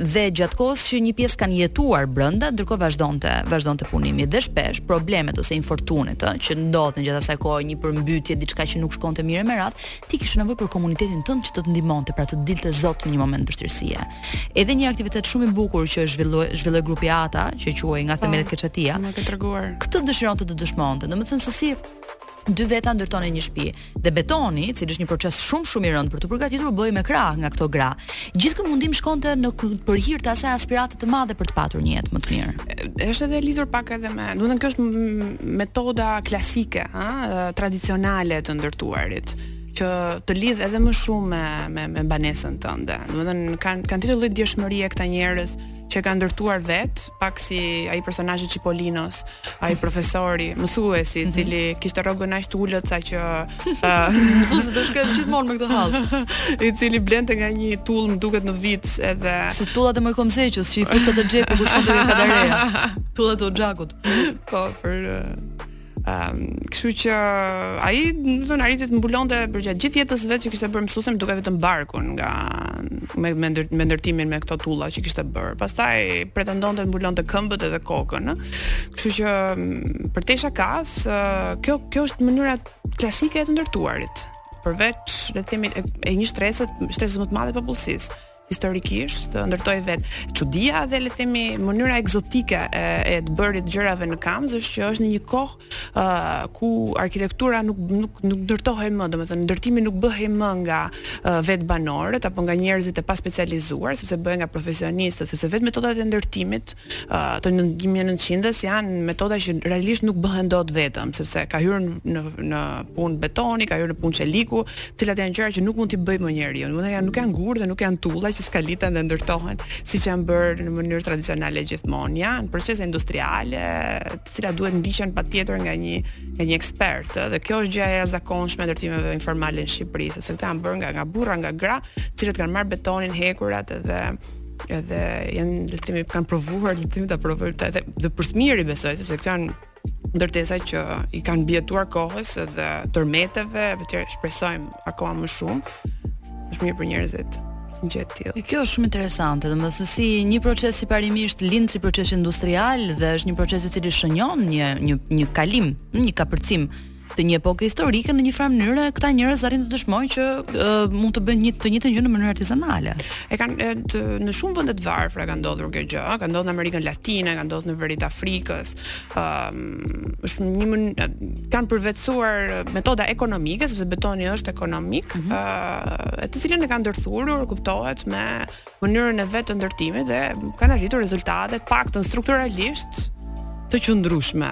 dhe gjatë kohës që një pjesë kanë jetuar brenda, ndërkohë vazhdonte, vazhdonte punimi dhe shpesh problemet ose infortunet ë, që ndodhnin gjatë asaj kohe, një përmbytje, diçka që nuk shkonte mirë e me radhë, Ti kishe nevojë për komunitetin tënd që të të ndihmonte, pra të të dilte zot në një moment vështirësie. Edhe një aktivitet shumë i bukur që e zhvilloi zhvilloi grupi Ata, që quhej nga po, themelet te çatia. Më ke treguar. Këtë dëshironte të dëshmonte. Domethënë se si dy veta ndërtonin një shtëpi dhe betoni, i cili është një proces shumë shumë i rëndë për t'u përgatitur, bëhej me krah nga këto gra. Gjithë ky mundim shkonte në për hir të asaj aspirate të madhe për të patur një jetë më të mirë. Është edhe e lidhur pak edhe me, domethënë kjo është metoda klasike, ha, tradicionale të ndërtuarit që të lidh edhe më shumë me me, me banesën tënde. Domethënë kanë kanë tjetër lloj ndjeshmërie këta njerëz që e ka ndërtuar vetë, pak si ai personazhi i Çipolinos, ai profesori, mësuesi, i mhm. cili kishte rrogën aq të ulët sa që uh, mësuesit e shkretë gjithmonë me këtë hall, i cili blente nga një tullë më duket në vit edhe si tullat e Moikom Zeqos që i fuste te xhepi kur shkonte nga Kadareja. Tullat e Oxhakut. Po, për uh, Um, kështu që ai, domethënë, arriti të mbulonte përgjatë gjithë jetës vet që kishte bërë mësuesin duke vetëm barkun nga me me, ndër, me ndërtimin me këto tulla që kishte bërë. Pastaj pretendonte të mbulonte këmbët edhe kokën, ë. Kështu që për të shakas, kjo kjo është mënyra klasike e të ndërtuarit përveç le të themi e, e një shtresë, shtresës më të madhe të popullsisë. historikisht të ndërtojë vetë. Çudia dhe le të themi mënyra ekzotike e, e të bërit të gjërave në Kamëz është që është në një kohë ë uh, ku arkitektura nuk nuk nuk ndërtohej më, domethënë ndërtimi nuk bëhej më nga uh, vetë banorët apo nga njerëzit e paspecializuar, sepse bëhej nga profesionistët, sepse vetë metodat e ndërtimit uh, të 1900-s janë metoda që realisht nuk bëhen dot vetëm, sepse ka hyrë në në punë betoni, ka hyrë në punë çeliku, cilat janë gjëra që nuk mund t'i bëjë më njeriu. Domethënë janë nuk janë gurë dhe nuk janë tulla që skaliten dhe ndërtohen siç janë bërë në mënyrë tradicionale gjithmonë. Janë procese industriale, të cilat duhet ndiqen patjetër nga një nga një ekspert dhe kjo është gjëja e jashtëzakonshme e ndërtimeve informale në Shqipëri, sepse këto janë bërë nga nga burra, nga gra, të cilët kanë marrë betonin, hekurat dhe edhe janë le të themi kanë provuar le të themi ta provojnë edhe dhe për së miri besoj sepse këto janë ndërtesa që i kanë mbijetuar kohës dhe tërmeteve, le të shpresojmë akoma më shumë. Është mirë për njerëzit gjë të tillë. Kjo është shumë interesante, domethënë se si një proces i parimisht lind si proces industrial dhe është një proces i cili shënjon një një një kalim, një kapërcim të një epoke historike në një farë mënyre këta njerëz arrijnë të dëshmojnë që uh, mund të bëjnë një të njëjtën gjë në mënyrë artizanale. E kanë të, në shumë vende të varfra ka ndodhur kjo gjë, ka ndodhur në Amerikën Latine, ka ndodhur në veri të Afrikës. Ëm um, është një mën, kanë përvetësuar metoda ekonomike sepse betoni është ekonomik, mm -hmm. uh, e të cilën e kanë ndërthurur, kuptohet me mënyrën e vet të ndërtimit dhe kanë arritur rezultate të paktën strukturalisht të qëndrueshme.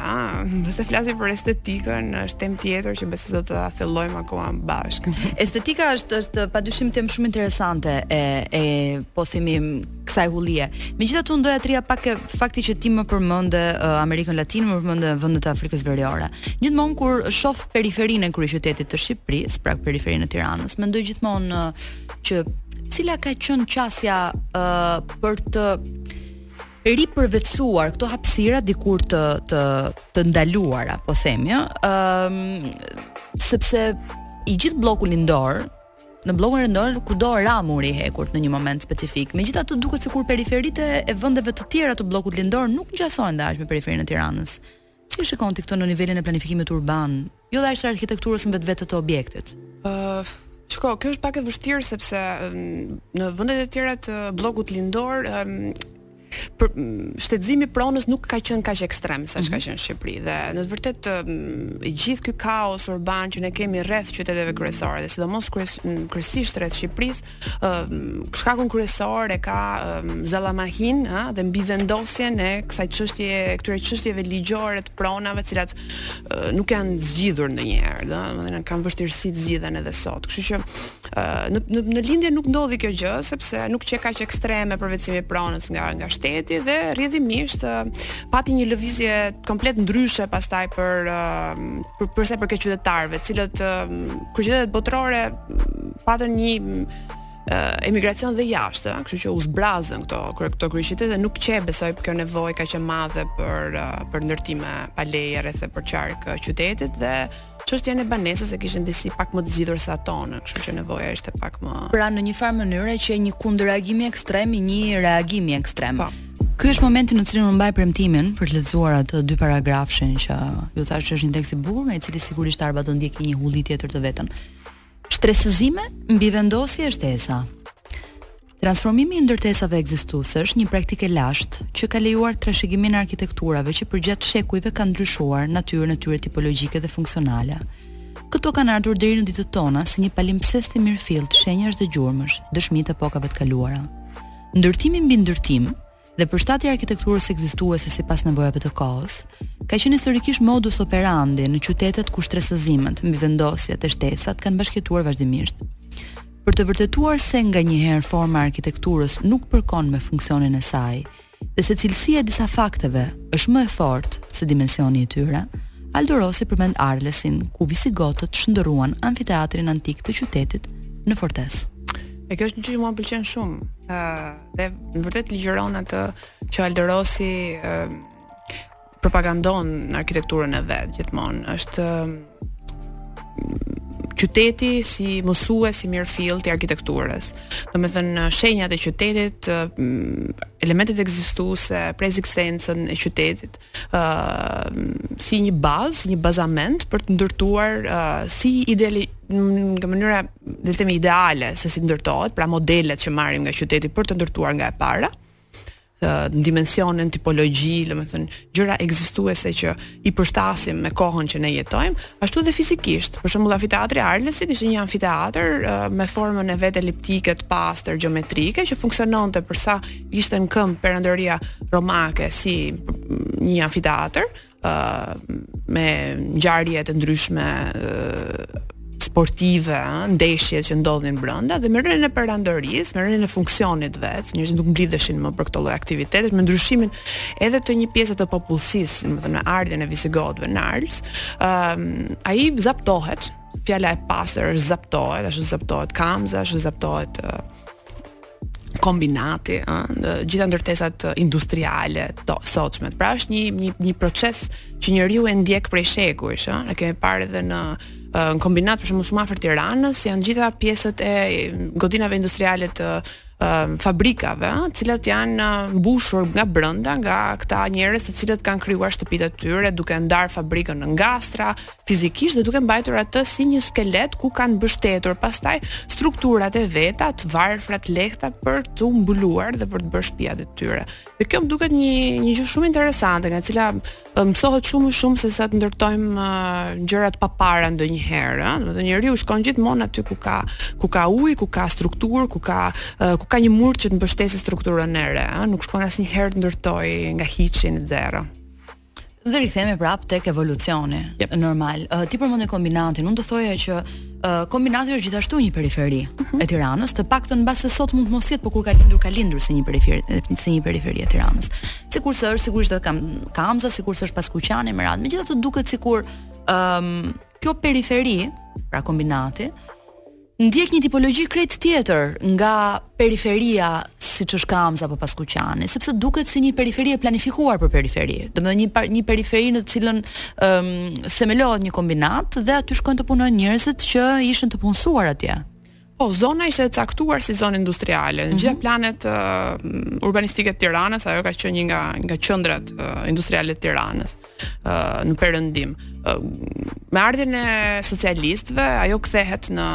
Nëse flasim për estetikën, është temë tjetër që besoj do ta thellojmë akoma bashkë. Estetika është është padyshim temë shumë interesante e e do t'i hyjmë kësaj hullie. Megjithatë unë doja të rrija pak te fakti që ti më përmende uh, Amerikën Latine, më përmende vendet e Afrikës Veriore. Gjithmonë kur shoh periferinë e kryeqytetit të Shqipërisë, pra periferinë e Tiranës, mendoj gjithmonë uh, që cila ka qenë qasja ë uh, për të ripërvetësuar këto hapësira dikur të të të ndaluara, po themi, ë um, sepse i gjithë blloku lindor në bllokun lindor kudo ra muri i hekurt në një moment specifik. Megjithatë duket sikur periferitë e vendeve të tjera të bllokut lindor nuk ngjasojnë dhe aq me periferinë e Tiranës. Si e shikon ti këtë në nivelin e planifikimit urban, jo dhe aq të arkitekturës në vetvete të objektit? Ëh, shiko, kjo është pak e vështirë sepse në vendet e tjera të bllokut lindor po shtetëzimi i pronës nuk ka qenë kaq ekstrem saç ka mhm. qenë në Shqipëri dhe në të vërtetë i gjithë ky kaos urban që ne kemi rreth qyteteve kryesore dhe sidomos kryesisht rreth Shqipërisë shkakun kryesor e ka zallamahin a dhe mbivendosjen e kësaj çështje këtyre çështjeve ligjore të pronave të cilat nuk janë zgjidhur ndonjëherë domethënë kanë vështirësi të zgjidhen edhe sot kështu që në në në lindje nuk ndodhi kjo gjë sepse nuk qe kaq ekstreme përvetësimi i pronës nga nga shteti dhe rrjedhimisht pati një lëvizje komplet ndryshe pastaj për për për sa i përket qytetarëve të cilat kryeqytetet botërore patën një emigracion dhe jashtë, ëh, kështu që u zbrazën këto këto kryeqytete dhe nuk qe besoj kjo nevojë kaq e madhe për për ndërtime pa leje rreth e përqark qytetit dhe çështjen e banesës e kishin disi pak më të zgjidhur se ato, kështu që nevoja ishte pak më. Pra në një farë mënyre qe një kundërreagim ekstrem i një reagimi ekstrem. Po. Ky është momenti në cilin unë mbaj premtimin për të lexuar atë dy paragrafshin që ju thashë që është një tekst i bukur, nga i cili sigurisht Arba do ndjekë një hulli tjetër të vetën. Shtresëzime mbivendosje e shtesa. Transformimi i ndërtesave ekzistuese është një praktikë e lashtë që ka lejuar trashëgiminë e arkitekturave që përgjatë shekujve kanë ndryshuar natyrën e tyre tipologjike dhe funksionale. Këto kanë ardhur deri në ditët tona si një palimpsest i mirëfilltë shenjash dhe gjurmësh, dëshmi të epokave të kaluara. Ndërtimi mbi ndërtim dhe përshtatja e arkitekturës ekzistuese sipas nevojave të kohës, ka qenë historikisht modus operandi në qytetet ku shtresëzimet, mbivendosjet e shtesat kanë bashkëjetuar vazhdimisht. Për të vërtetuar se nganjëherë forma e arkitekturës nuk përkon me funksionin e saj, dhe se cilësia e disa fakteve është më e fortë se dimensioni i tyre, Aldo Rossi përmend Arlesin, ku visigotët shndërruan amfiteatrin antik të qytetit në fortesë. E kjo është një gjë që mua më pëlqen shumë. Ëh, dhe në të vërtetë ligjëron atë që Aldo Rossi propagandon në arkitekturën e vet gjithmonë. Është qyteti si mësues i mirëfilltë i arkitekturës. Domethënë shenjat e qytetit, elementet ekzistuese, preekzistencën e qytetit ë si një bazë, një bazament për të ndërtuar ë si idealisht nga mënyra le të themi ideale se si ndërtohet, pra modelet që marrim nga qyteti për të ndërtuar nga e para në dimensionin tipologjik, domethënë gjëra ekzistuese që i përshtasim me kohën që ne jetojmë, ashtu edhe fizikisht. Për shembull, amfiteatri i Arlesit ishte një amfiteatër me formën e vet eliptike të pastër gjeometrike që funksiononte për sa ishte në këmbë perandoria romake si një amfiteatër, ë uh, me ngjarje të ndryshme uh, sportive, ndeshje që ndodhnin brenda dhe me rënien e perandorisë, me rënien e funksionit të vet, njerëzit nuk mblidheshin më për këto lloj aktivitetesh, me ndryshimin edhe të një pjese të popullsisë, domethënë me ardhjen e visigotëve në Arles, ë uh, ai zaptohet, fjala e pastër është zaptohet, ashtu zaptohet Kamza, ashtu zaptohet uh, kombinati, ë, gjitha ndërtesat industriale të sotshme. Pra është një një një proces që njeriu e ndjek prej shekujsh, ë. Ne kemi parë edhe në në kombinat për shembull shumë afër Tiranës, janë të gjitha pjesët e godinave industriale të fabrikave, të cilat janë mbushur nga brenda nga këta njerëz të cilët kanë krijuar shtëpitë e tyre duke ndarë fabrikën në ngastra, fizikisht dhe duke mbajtur atë si një skelet ku kanë mbështetur pastaj strukturat e veta të varfra të lehta për të mbuluar dhe për të bërë shtëpiat e tyre. Dhe kjo më duket një një gjë shumë interesante, nga cila mësohet shumë më shumë se sa të ndërtojmë uh, gjërat pa para ndonjëherë, ëh. Do të thotë njeriu shkon gjithmonë aty ku ka ku ka ujë, ku ka strukturë, ku ka uh, ku ka një mur që të mbështesë strukturën e re, ëh. Nuk shkon asnjëherë të ndërtojë nga hiçi në zero. Dhe rikthehemi prap tek evolucioni. Yep. Normal. Uh, ti përmende kombinatin, unë do thoja që uh, kombinati është gjithashtu një periferi uh mhm. -huh. e Tiranës, të paktën mbase sot mund të mos jetë, por kur ka lindur ka lindur si një periferi, si një periferi e Tiranës. Sikurse është sigurisht edhe kam Kamza, sikurse është Paskuqani me radhë. Megjithatë duket sikur ëm um, kjo periferi, pra kombinati, ndjek një tipologji krejt tjetër nga periferia siç është Kamza apo Paskuqani, sepse duket si një periferi e planifikuar për periferi. Domethënë një par, një periferi në të cilën ëm um, themelohet një kombinat dhe aty shkojnë të punojnë njerëzit që ishin të punësuar atje. Po, zona ishte e caktuar si zonë industriale. Në gjitha mhm. planet uh, urbanistike të Tiranës, ajo ka qenë një nga nga qendrat uh, industriale të Tiranës. në perëndim. Me ardhjen e socialistëve, ajo kthehet në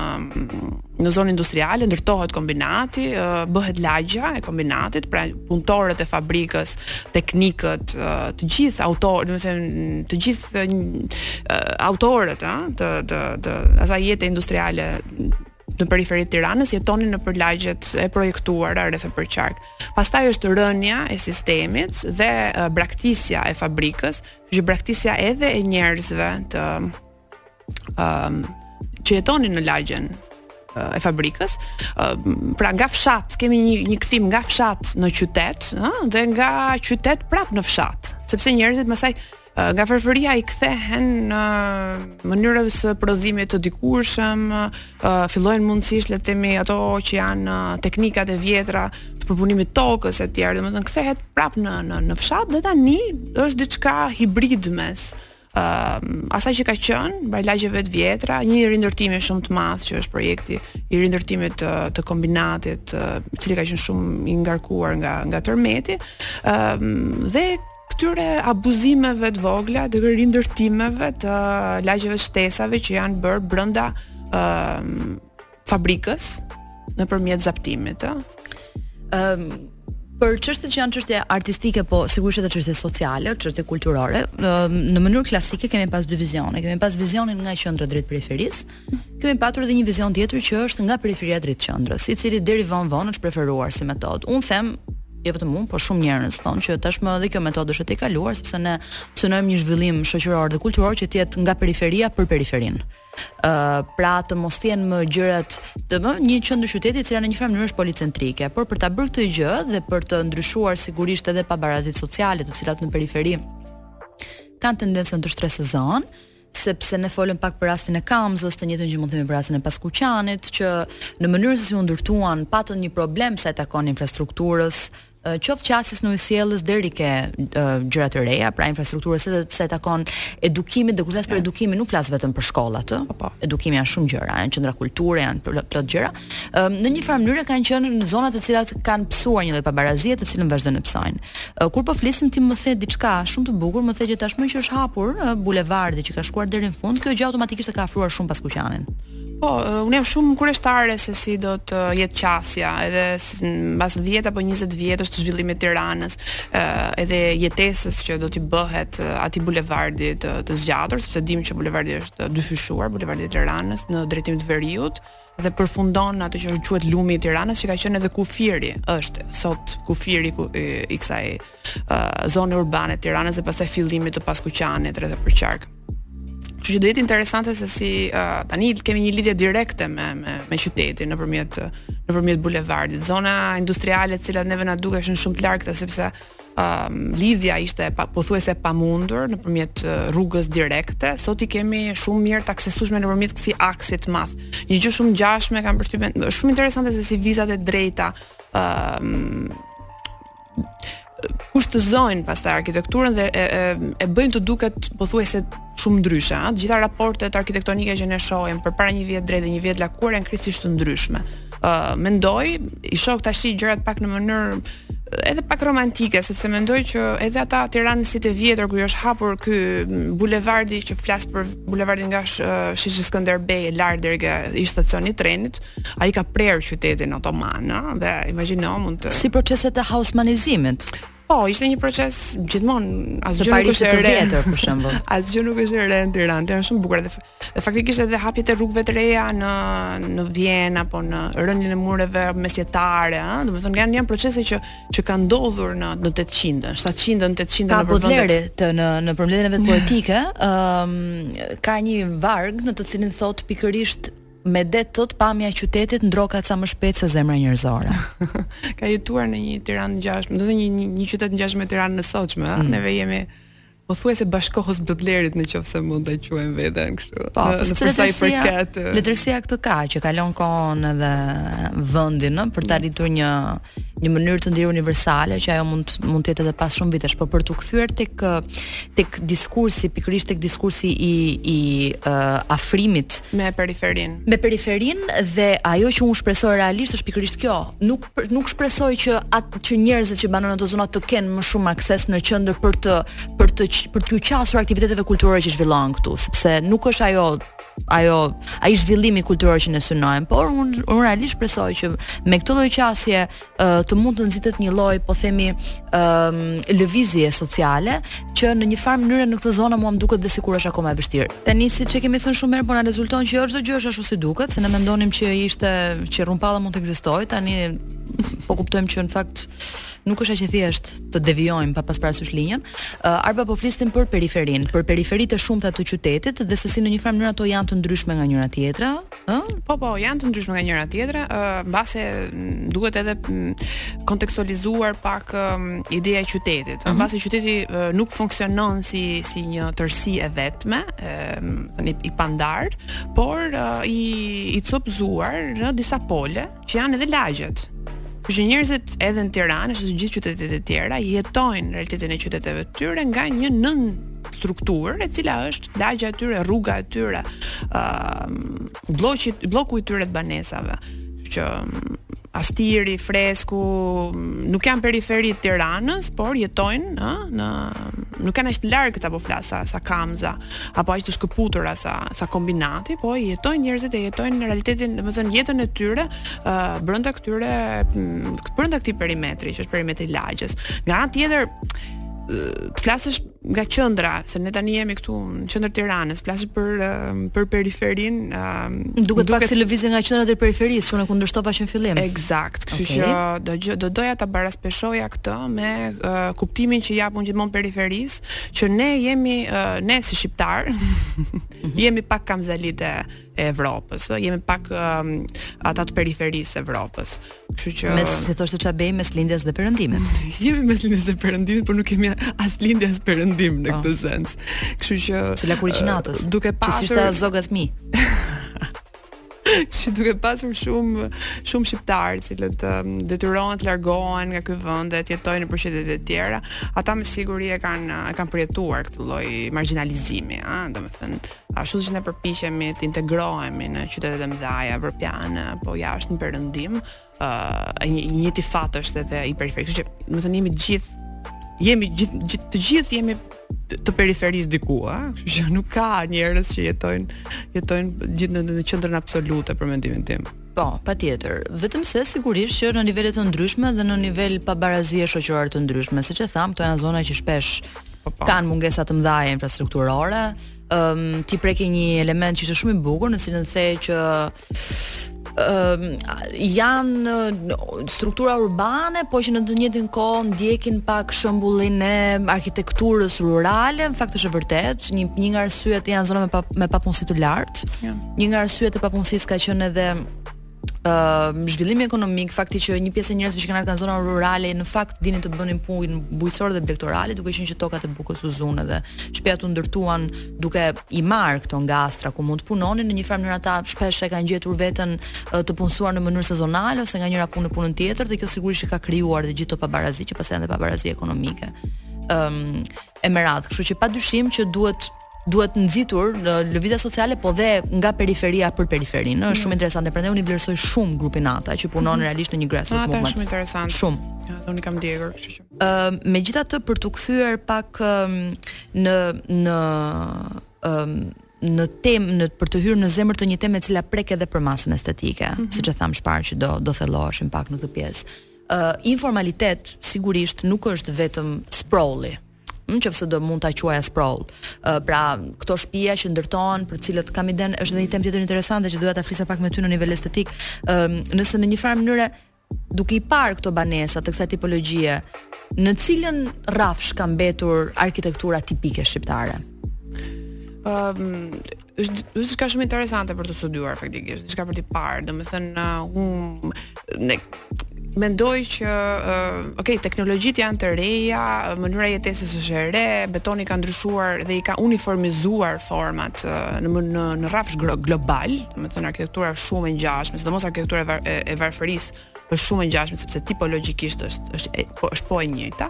në zonë industriale, ndërtohet kombinati, bëhet lagja e kombinatit, pra punëtorët e fabrikës, teknikët, të gjithë auto, domethënë, të gjithë autorët, ëh, të të të asaj jete industriale në periferi të Tiranës, jetonin nëpër lagjet e projektuara rreth e përqark. Pastaj është rënia e sistemit dhe braktisja e fabrikës, që braktisja edhe e njerëzve të ëm um, që jetonin në lagjen e fabrikës. Pra nga fshat kemi një një kthim nga fshat në qytet, ëh, dhe nga qytet prap në fshat, sepse njerëzit më saj nga varfëria i kthehen mënyrës së prodhimit të dikurshëm, fillojnë mundësisht le të themi ato që janë teknikat e vjetra të përpunimit tokës etj. Domethënë kthehet prap në në në fshat dhe tani është diçka hibrid mes uh, asaj që ka qenë, pra lagjeve të vjetra, një rindërtimi shumë të madh që është projekti i rindërtimit të, të kombinatit, i cili ka qenë shumë i ngarkuar nga nga tërmeti, ë uh, dhe Këtyre abuzimeve të vogla, të rindërtimeve të lagjeve të shtesave që janë bërë brenda ë fabrikës nëpërmjet zaptimit, ë. Ëm për çështjet që janë çështje artistike, po sigurisht edhe çështje sociale, çështje kulturore, në mënyrë klasike kemi pas dy vizione. Kemi pas vizionin nga qendra drejt periferisë, Kemi patur edhe një vizion tjetër që është nga periferia drejt qendrës, i cili deri vonë vonë është preferuar si metodë. Unë them jo vetëm unë, por shumë njerëz thonë që tashmë edhe kjo metodë është e tejkaluar sepse ne synojmë një zhvillim shoqëror dhe kulturor që të jetë nga periferia për periferinë. Ë uh, pra të mos jenë më gjërat te më një qendër qyteti që në një farë mënyre është policentrike, por për ta bërë këtë gjë dhe për të ndryshuar sigurisht edhe pabarazitë sociale të cilat në periferi kanë tendencën të shtresëzohen, sepse ne folëm pak për rastin e Kamzës, të njëjtën gjë mund të themi për rastin e Paskuqanit, që në mënyrën se si u ndërtuan, patën një problem sa i takon infrastrukturës, qoftë qasjes në ujësjellës deri ke gjëra të reja, pra infrastrukturës edhe sa i takon edukimit, dhe kur flas për edukimin nuk flas vetëm për shkollat, po, po. edukimi janë shumë gjëra, janë qendra kulture, janë plot gjëra. në një farë mënyre kanë qenë në zona të cilat kanë pësuar një lloj pabarazie të cilën vazhdojnë ta pësojnë. Kur po flisim ti më the diçka shumë të bukur, më the që tashmë që është hapur bulevardi që ka shkuar deri në fund, kjo gjë automatikisht e ka afruar shumë Paskuqanin. Po, unë jam shumë kureshtare se si do të jetë qasja, edhe mbas 10 apo 20 vjetësh të zhvillimit të Tiranës, edhe jetesës që do t'i bëhet atij bulevardi të zgjatur, sepse dimë që bulevardi është dyfishuar, bulevardi i Tiranës në drejtim të veriut, dhe përfundon te ajo që është quhet lumi i Tiranës që ka qenë edhe kufiri është sot kufiri ku, i, i kësaj uh, zone urbane të Tiranës dhe pastaj fillimi të Paskuqanit rreth e përqark. Kështu që do jetë interesante se si uh, tani kemi një lidhje direkte me me, me qytetin nëpërmjet nëpërmjet bulevardit. Zona industriale të cilat neve na dukeshin shumë të largëta sepse lidhja ishte pa, pothuajse e pamundur nëpërmjet rrugës direkte. Sot i kemi shumë mirë të aksesueshme nëpërmjet këtij aksit të madh. Një gjë shumë e ngjashme kam përshtypjen, është shumë interesante se si vijat e drejta ë um, kushtëzojnë pastaj arkitekturën dhe e, e, e bëjnë të duket pothuajse shumë ndryshe. Të gjitha raportet arkitektonike që ne shohim përpara një vije të drejtë dhe një vije të lakuar janë krejtësisht të ndryshme. uh, mendoj, i shoh tashi gjërat pak në mënyrë edhe pak romantike, sepse mendoj që edhe ata tiranasit e vjetër kur është hapur ky bulevardi që flas për bulevardin nga sh, Sheshi Skënderbej e lart deri nga ish-stacioni i trenit, ai ka prerë qytetin otoman, ëh, dhe imagjino mund të Si proceset e hausmanizimit. Po, ishte një proces gjithmonë asgjë nuk është e re. Vjetër, për shembull. asgjë nuk është e re në Tiranë, janë shumë bukur dhe dhe faktikisht edhe hapjet e rrugëve të reja në në Vjenë apo në rënien e mureve mesjetare, ëh, domethënë janë janë procese që që kanë ndodhur në në 800-ën, 700-ën, 800-ën në Baudelaire të në në përmbledhjen e vet poetike, ëh, um, ka një varg në të cilin thotë pikërisht Me ç'duket thotë pamja e qytetit ndroka ca më shpejt se zemra njerëzore. Ka jetuar në një Tiranë të ngjashme, do të thotë, një një qytet të ngjashëm me Tiranën e sotshme, mm. neve jemi pothuajse bashkohës të Bodlerit në qoftë se mund ta quajmë veten kështu. Po, në, në përsa i përket. Letërsia këtë ka që kalon kohën edhe vendin, ëh, për të arritur një një mënyrë të ndjeri universale që ajo mund mund të jetë edhe pas shumë vitesh, por për t'u kthyer tek tek diskursi, pikërisht tek diskursi i i uh, afrimit me periferinë. Me periferinë dhe ajo që unë shpresoj realisht është pikërisht kjo. Nuk nuk shpresoj që atë që njerëzit që banojnë në ato zona të kenë më shumë akses në qendër për të për të për t'iu qasur aktiviteteve kulturore që zhvillohen këtu, sepse nuk është ajo ajo ai zhvillimi kulturor që ne synojmë, por un un realisht shpresoj që me këtë lloj qasje uh, të mund të nxitet një lloj, po themi, um, lëvizje sociale që në një farë mënyre në këto zona mua më duket dhe sikur është akoma e vështirë. Tani siç e kemi thënë shumë herë, po na rezulton që jo çdo gjë është ashtu si duket, se ne mendonim që ishte që rrumpalla mund të ekzistojë, tani po kuptojmë që në fakt nuk është aq e thjeshtë të devijojmë pa pas parasysh linjën. Uh, Arba po flisnim për periferinë, për periferitë e shumta të qytetit dhe se si në një farë mënyrë ato janë të ndryshme nga njëra tjetra, ë? Po po, janë të ndryshme nga njëra tjetra, ë uh, mbase duhet edhe kontekstualizuar pak um, ideja e qytetit. Uh mhm. -huh. Mbase qyteti uh, nuk funksionon si si një tërësi e vetme, ë i pandarë, por uh, i i copëzuar në disa pole, që janë edhe lagjet. Kështu që njerëzit edhe në Tiranë, ashtu si gjithë qytetet e tjera, jetojnë realitetin e qyteteve të tyre nga një nën strukturë e cila është lagja e tyre, rruga e tyre, ë uh, blloqi blloku i tyre të banesave që Astiri, Fresku, nuk janë periferi të Tiranës, por jetojnë ë në nuk janë aq larg, ta po flas sa sa Kamza. apo aq të shkëputura sa sa Kombinati, po jetojnë njerëzit e jetojnë realitetin, domethënë jetën e tyre ë uh, brenda këtyre brenda këtij perimetri, që është perimetri i lagjes. Nga ana tjetër, të flasësh nga qendra, se ne tani jemi këtu në qendër të Tiranës, të flasësh për um, për periferinë, um, duket duket pak si lëvizje nga qendra drejt periferisë, unë e kundërshtova që në fillim. Eksakt, kështu okay. që do do doja ta baraspeshoja këtë me uh, kuptimin që i jap unë gjithmonë periferisë, që ne jemi ne si shqiptarë mhm. jemi pak kamzalitë e Evropës, jemi pak um, ata të periferisë së Evropës. Kështu që mes si thoshte Çabej mes lindjes dhe perëndimit. jemi mes lindjes dhe perëndimit, por nuk jemi as lindje as perëndim në po. këtë sens. Kështu që si lakuriqi i natës, duke pasur që s'ishte zog as mi. që duke pasur shumë shumë shqiptarë të cilët um, detyrohen të largohen nga ky vend dhe të jetojnë në qytetet e tjera, ata me siguri e kanë e kanë përjetuar këtë lloj marginalizimi, ë, domethënë, ashtu siç ne përpiqemi të integrohemi në qytetet e mëdha evropiane apo jashtë në perëndim, uh, një, një, ti, fakt, je edhe i periferik. Kështu që, domethënë jemi gjithë jemi gjithë gjith, të gjithë jemi të periferisë diku, a? Kështu që nuk ka njerëz që jetojnë jetojnë gjithë në, në qendrën absolute për mendimin tim. Po, patjetër. Vetëm se sigurisht që në nivele të ndryshme dhe në nivel pabarazie shoqërore të ndryshme, siç e thamë, këto janë zona që shpesh po, po. kanë mungesa të mëdha infrastrukturore, um, ti preke një element që është shumë i bukur në cilën the që Ehm, janë struktura urbane, po që në të njëjtin kohë ndjekin pak shembullin e arkitekturës rurale, në fakt është e vërtetë, një një nga arsyet janë zona me pa, me papunësi të lartë. Ja. Një nga arsyet e papunësisë ka qenë edhe ë ehm, zhvillimi ekonomik, fakti që një pjesë e njerëzve që kanë ardhur nga zona rurale në fakt dinin të bënin punë bujqësore dhe blegtorale, duke qenë që tokat e bukës u zunë dhe shtëpiat u ndërtuan duke i marrë këto ngastra ku mund të punonin në një farë mënyrë ata shpesh e kanë gjetur veten të punësuar në mënyrë sezonale ose nga njëra punë në punën tjetër dhe kjo sigurisht që ka krijuar dhe gjithë këto pabarazi që pastaj janë dhe pabarazi ekonomike. Ëm um, e me radhë, kështu që padyshim që duhet duhet nxitur një lëvizje sociale po dhe nga periferia për periferinë. Është mm. shumë interesante, prandaj unë e vlerësoj shumë grupin Ata që punon mm. realisht në një grassroots movement. Ata është shumë interesant. Shumë. Ja, unë kam ndjekur, kështu që Ë uh, megjithatë për t'u kthyer pak um, në në um, në temë në për të hyrë në zemër të një teme e cila prek edhe përmasën estetike, mm -hmm. siç e thamë më parë që do do thelloheshim pak në këtë pjesë. Ë uh, informaliteti sigurisht nuk është vetëm sprawl-i, në qoftë se do mund ta quaja sprawl. Pra, këto shpi që ndërtohen për të cilat kam idenë, është dhe një temë tjetër interesante që do doja të flisja pak me ty në nivel estetik, nëse në një farë mënyre, Duke i parë këto banesa të kësaj tipologjie, në cilën rrafsh ka mbetur arkitektura tipike shqiptare? Ëm um, është është diçka shumë interesante për t'u studiuar faktikisht, diçka për t'u parë, domethënë uh, unë ne mendoj që uh, okay, teknologjitë janë të reja, mënyra e jetesës është e re, betoni i ka ndryshuar dhe i ka uniformizuar format uh, në në në rrafsh global, Domethënë arkitektura është shumë e ngjashme, sidomos arkitektura e, var, e, e varfërisë është shumë e ngjashme sepse tipologjikisht është është e, po është po e njëjta,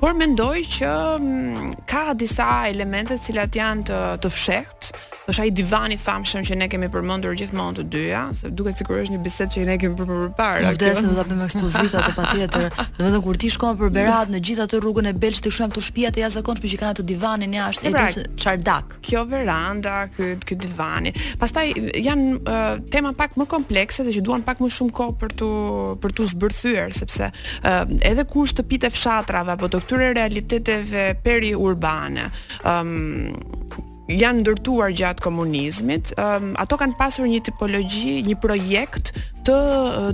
por mendoj që m, mm, ka disa elemente të cilat janë të të fshehtë. Është ai divani i famshëm që ne e kemi përmendur gjithmonë të dyja, se duket sikur është një bisedë që ne kemi bërë më parë. Nuk desa do ta bëjmë ekspozitë patjetër. Domethënë kur ti shkon për Berat në gjithë atë rrugën e Belshit ti sheh këto shtëpia të jashtëzakonshme që kanë atë divanin jashtë, e pra, edhe çardak. kjo veranda, ky ky divani. Pastaj janë uh, tema pak më komplekse dhe që duan pak më shumë kohë për tu për tu zbërthyer sepse uh, edhe kur shtëpitë e fshatrave apo të këtyre realiteteve periurbane, ëm um, janë ndërtuar gjatë komunizmit, um, ato kanë pasur një tipologji, një projekt të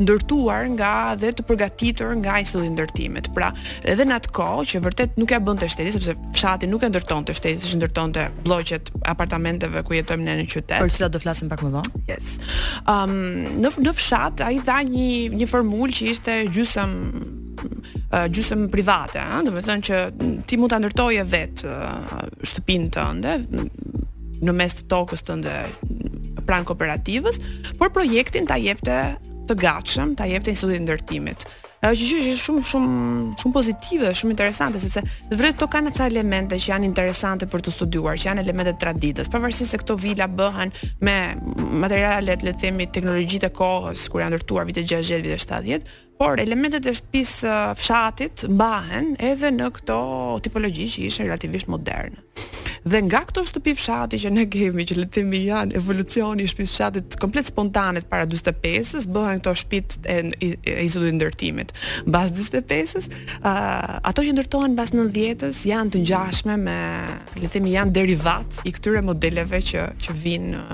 ndërtuar nga dhe të përgatitur nga instituti i ndërtimit. Pra, edhe në atë kohë që vërtet nuk ja bënte shteti sepse fshati nuk e ndërtonte shteti, siç ndërtonte blloqet apartamenteve ku jetojmë ne në qytet. Për të cilat do flasim pak më vonë. Yes. Um, në në fshat ai dha një një formulë që ishte gjysëm uh, gjysëm private, ëh, domethënë që ti mund ta ndërtoje vet uh, shtëpinë tënde në mes të tokës tënde pranë kooperativës, por projektin ta jepte të gatshëm, ta jepte instituti i ndërtimit. Ajo që është shumë shumë shumë pozitive, shumë interesante sepse vërtet këto kanë ca elemente që janë interesante për tu studiuar, që janë elemente të traditës, pavarësisht se këto vila bëhen me materialet, le të themi, teknologjitë e kohës kur janë ndërtuar vitet 60, vitet 70, por elementet e shtëpisë fshatit mbahen edhe në këto tipologji që ishin relativisht moderne. Dhe nga këto shtëpi fshati që ne kemi, që le të themi janë evolucioni i shtëpisë fshatit komplet spontane para 45-s, bëhen këto shtëpit e, e, e institutit ndërtimit. Mbas 45-s, ato që ndërtohen mbas 90-s janë të ngjashme me, le të themi janë derivat i këtyre modeleve që që vijnë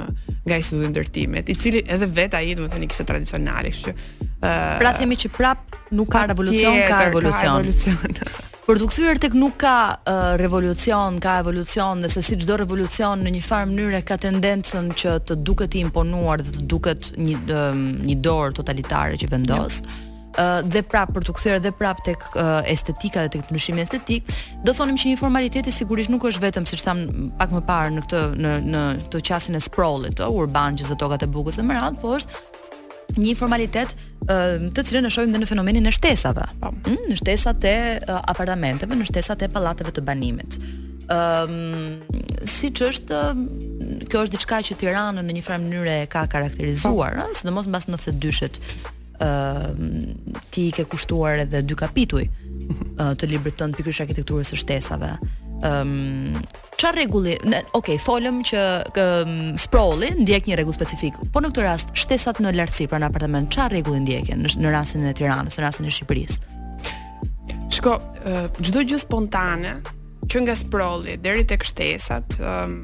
nga instituti i ndërtimit, i cili edhe vet ai domethënë kishte tradicionale, kështu që Pra themi që prap nuk ka revolucion, ka evolucion. Ka evolucion. Për t'u kthyer tek nuk ka uh, revolucion, ka evolucion dhe se si çdo revolucion në një farë mënyre ka tendencën që të duket i imponuar dhe të duket një um, një dorë totalitare që vendos. Yep dhe prap për t'u kthyer dhe prap tek uh, estetika dhe tek ndryshimi estetik, do thonim që informaliteti sigurisht nuk është vetëm siç tham pak më parë në këtë në në të qasjen e sprollit, ë urban që zë tokat e bukës e me radhë, po është informalitet të cilën e shohim dhe në fenomenin e shtesave. Po. Mm, në shtesat e apartamenteve, në shtesat e pallateve të banimit. Ëm um, siç është kjo është diçka që Tiranën në një farë mënyre e ka karakterizuar, po. ëh, sidomos mbas 92-shit. Ëm ti i ke kushtuar edhe dy kapituj mhm. të librit tënd pikërisht arkitekturës së shtesave. Ëm Ça rregulli, ok, folëm që um, sprolli ndjek një rregull specifik, po në këtë rast shtesat në lartësi pra në apartament, ça rregulli ndjekin në, në rastin e Tiranës, në rastin e Shqipërisë? Shiko, çdo gjë spontane, që nga sprolli deri tek shtesat, um,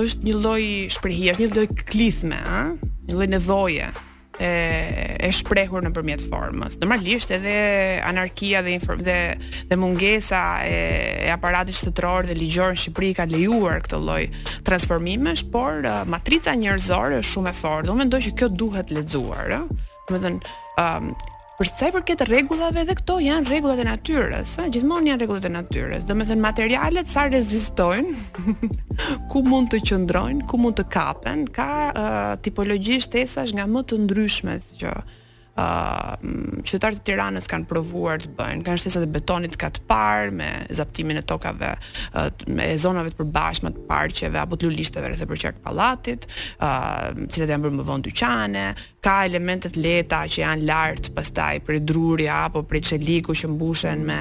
është një lloj shprehje, është një lloj klithme, ëh, një lloj nevoje. e e shprehur nëpërmjet formës. Normalisht edhe anarkia dhe inform, dhe dhe mungesa e, e aparatit shtetëror dhe ligjor në Shqipëri kanë lejuar këto lloj transformimesh, por uh, matrica njerëzore është shumë e fortë. Unë mendoj që kjo duhet lexuar, ëh. Domethënë, ëm um, Për sa i përket rregullave dhe këto janë rregullat e natyrës, ëh, gjithmonë janë rregullat e natyrës. Domethënë materialet sa rezistojnë, ku mund të qëndrojnë, ku mund të kapen, ka uh, tipologji shtesash nga më të ndryshmet që ë uh, qytetarët e Tiranës kanë provuar të bëjnë, kanë shtesa të betonit kat të parë me zaptimin e tokave uh, e zonave të përbashkëta të parqeve apo të lulishteve rreth e përqark pallatit, ë uh, cilat janë bërë më vonë dyqane, Ka elemente të lehta që janë lart pastaj prej drurja apo prej çeliku që mbushen me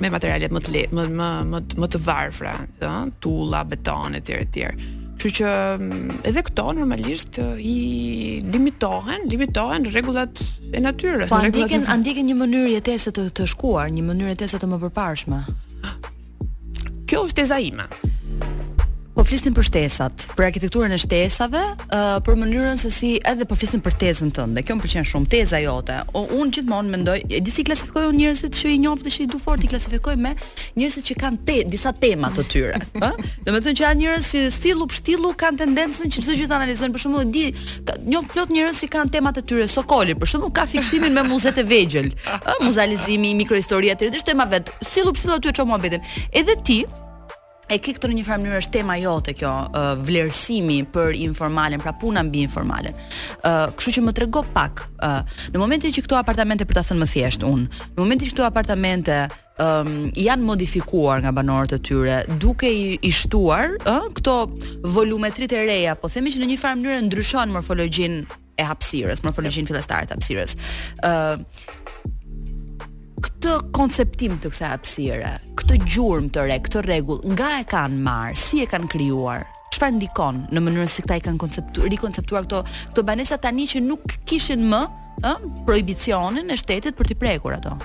me materiale më të lehtë, më më më më të varfra, ë, tulla, beton etj etj. Kështu që mm, edhe këto normalisht i limitohen, limitohen rregullat e natyrës, po, rregullat. Po ndiqen, ndiqen një mënyrë jetese të të shkuar, një mënyrë jetese të mëparshme. Kjo është teza ime. Po flisnim për shtesat, për arkitekturën e shtesave, uh, për mënyrën se si edhe po flisnim për tezën tënde. Kjo më pëlqen shumë teza jote. O, unë gjithmonë mendoj, e di si klasifikoj unë njerëzit që i njoh dhe që i du fort, i klasifikoj me njerëzit që kanë te, disa tema të tyre, ë? Domethënë që janë njerëz që sillu pshtillu kanë tendencën që çdo gjë ta analizojnë. Për shembull, di njoh plot njerëz që kanë temat e tyre. Sokoli, për shembull, ka fiksimin me muzetë e vegjël, ë, muzealizimi, mikrohistoria etj. Është tema e vet. Sillu pshtillu aty e çon muhabetin. Edhe ti e ke këtë në një farë mënyrë është tema jote kjo, uh, vlerësimi për informalen, pra puna mbi informalen. Ë, uh, kështu që më trego pak, ë, uh, në momentin që këto apartamente për ta thënë më thjesht unë, në momentin që këto apartamente um, janë modifikuar nga banorët e tyre, duke i, i shtuar, ë, uh, këto volumetritë e reja, po themi që në një farë mënyrë ndryshon morfologjinë e hapësirës, morfologjinë yep. fillestare të hapësirës. ë këtë konceptim të kësaj hapësire, këtë gjurmë të re, këtë rregull, nga e kanë marrë, si e kanë krijuar? Çfarë ndikon në mënyrën se si këta i kanë konceptuar, rikonceptuar këto këto banesa tani që nuk kishin më, ë, prohibicionin e shtetit për t'i prekur ato?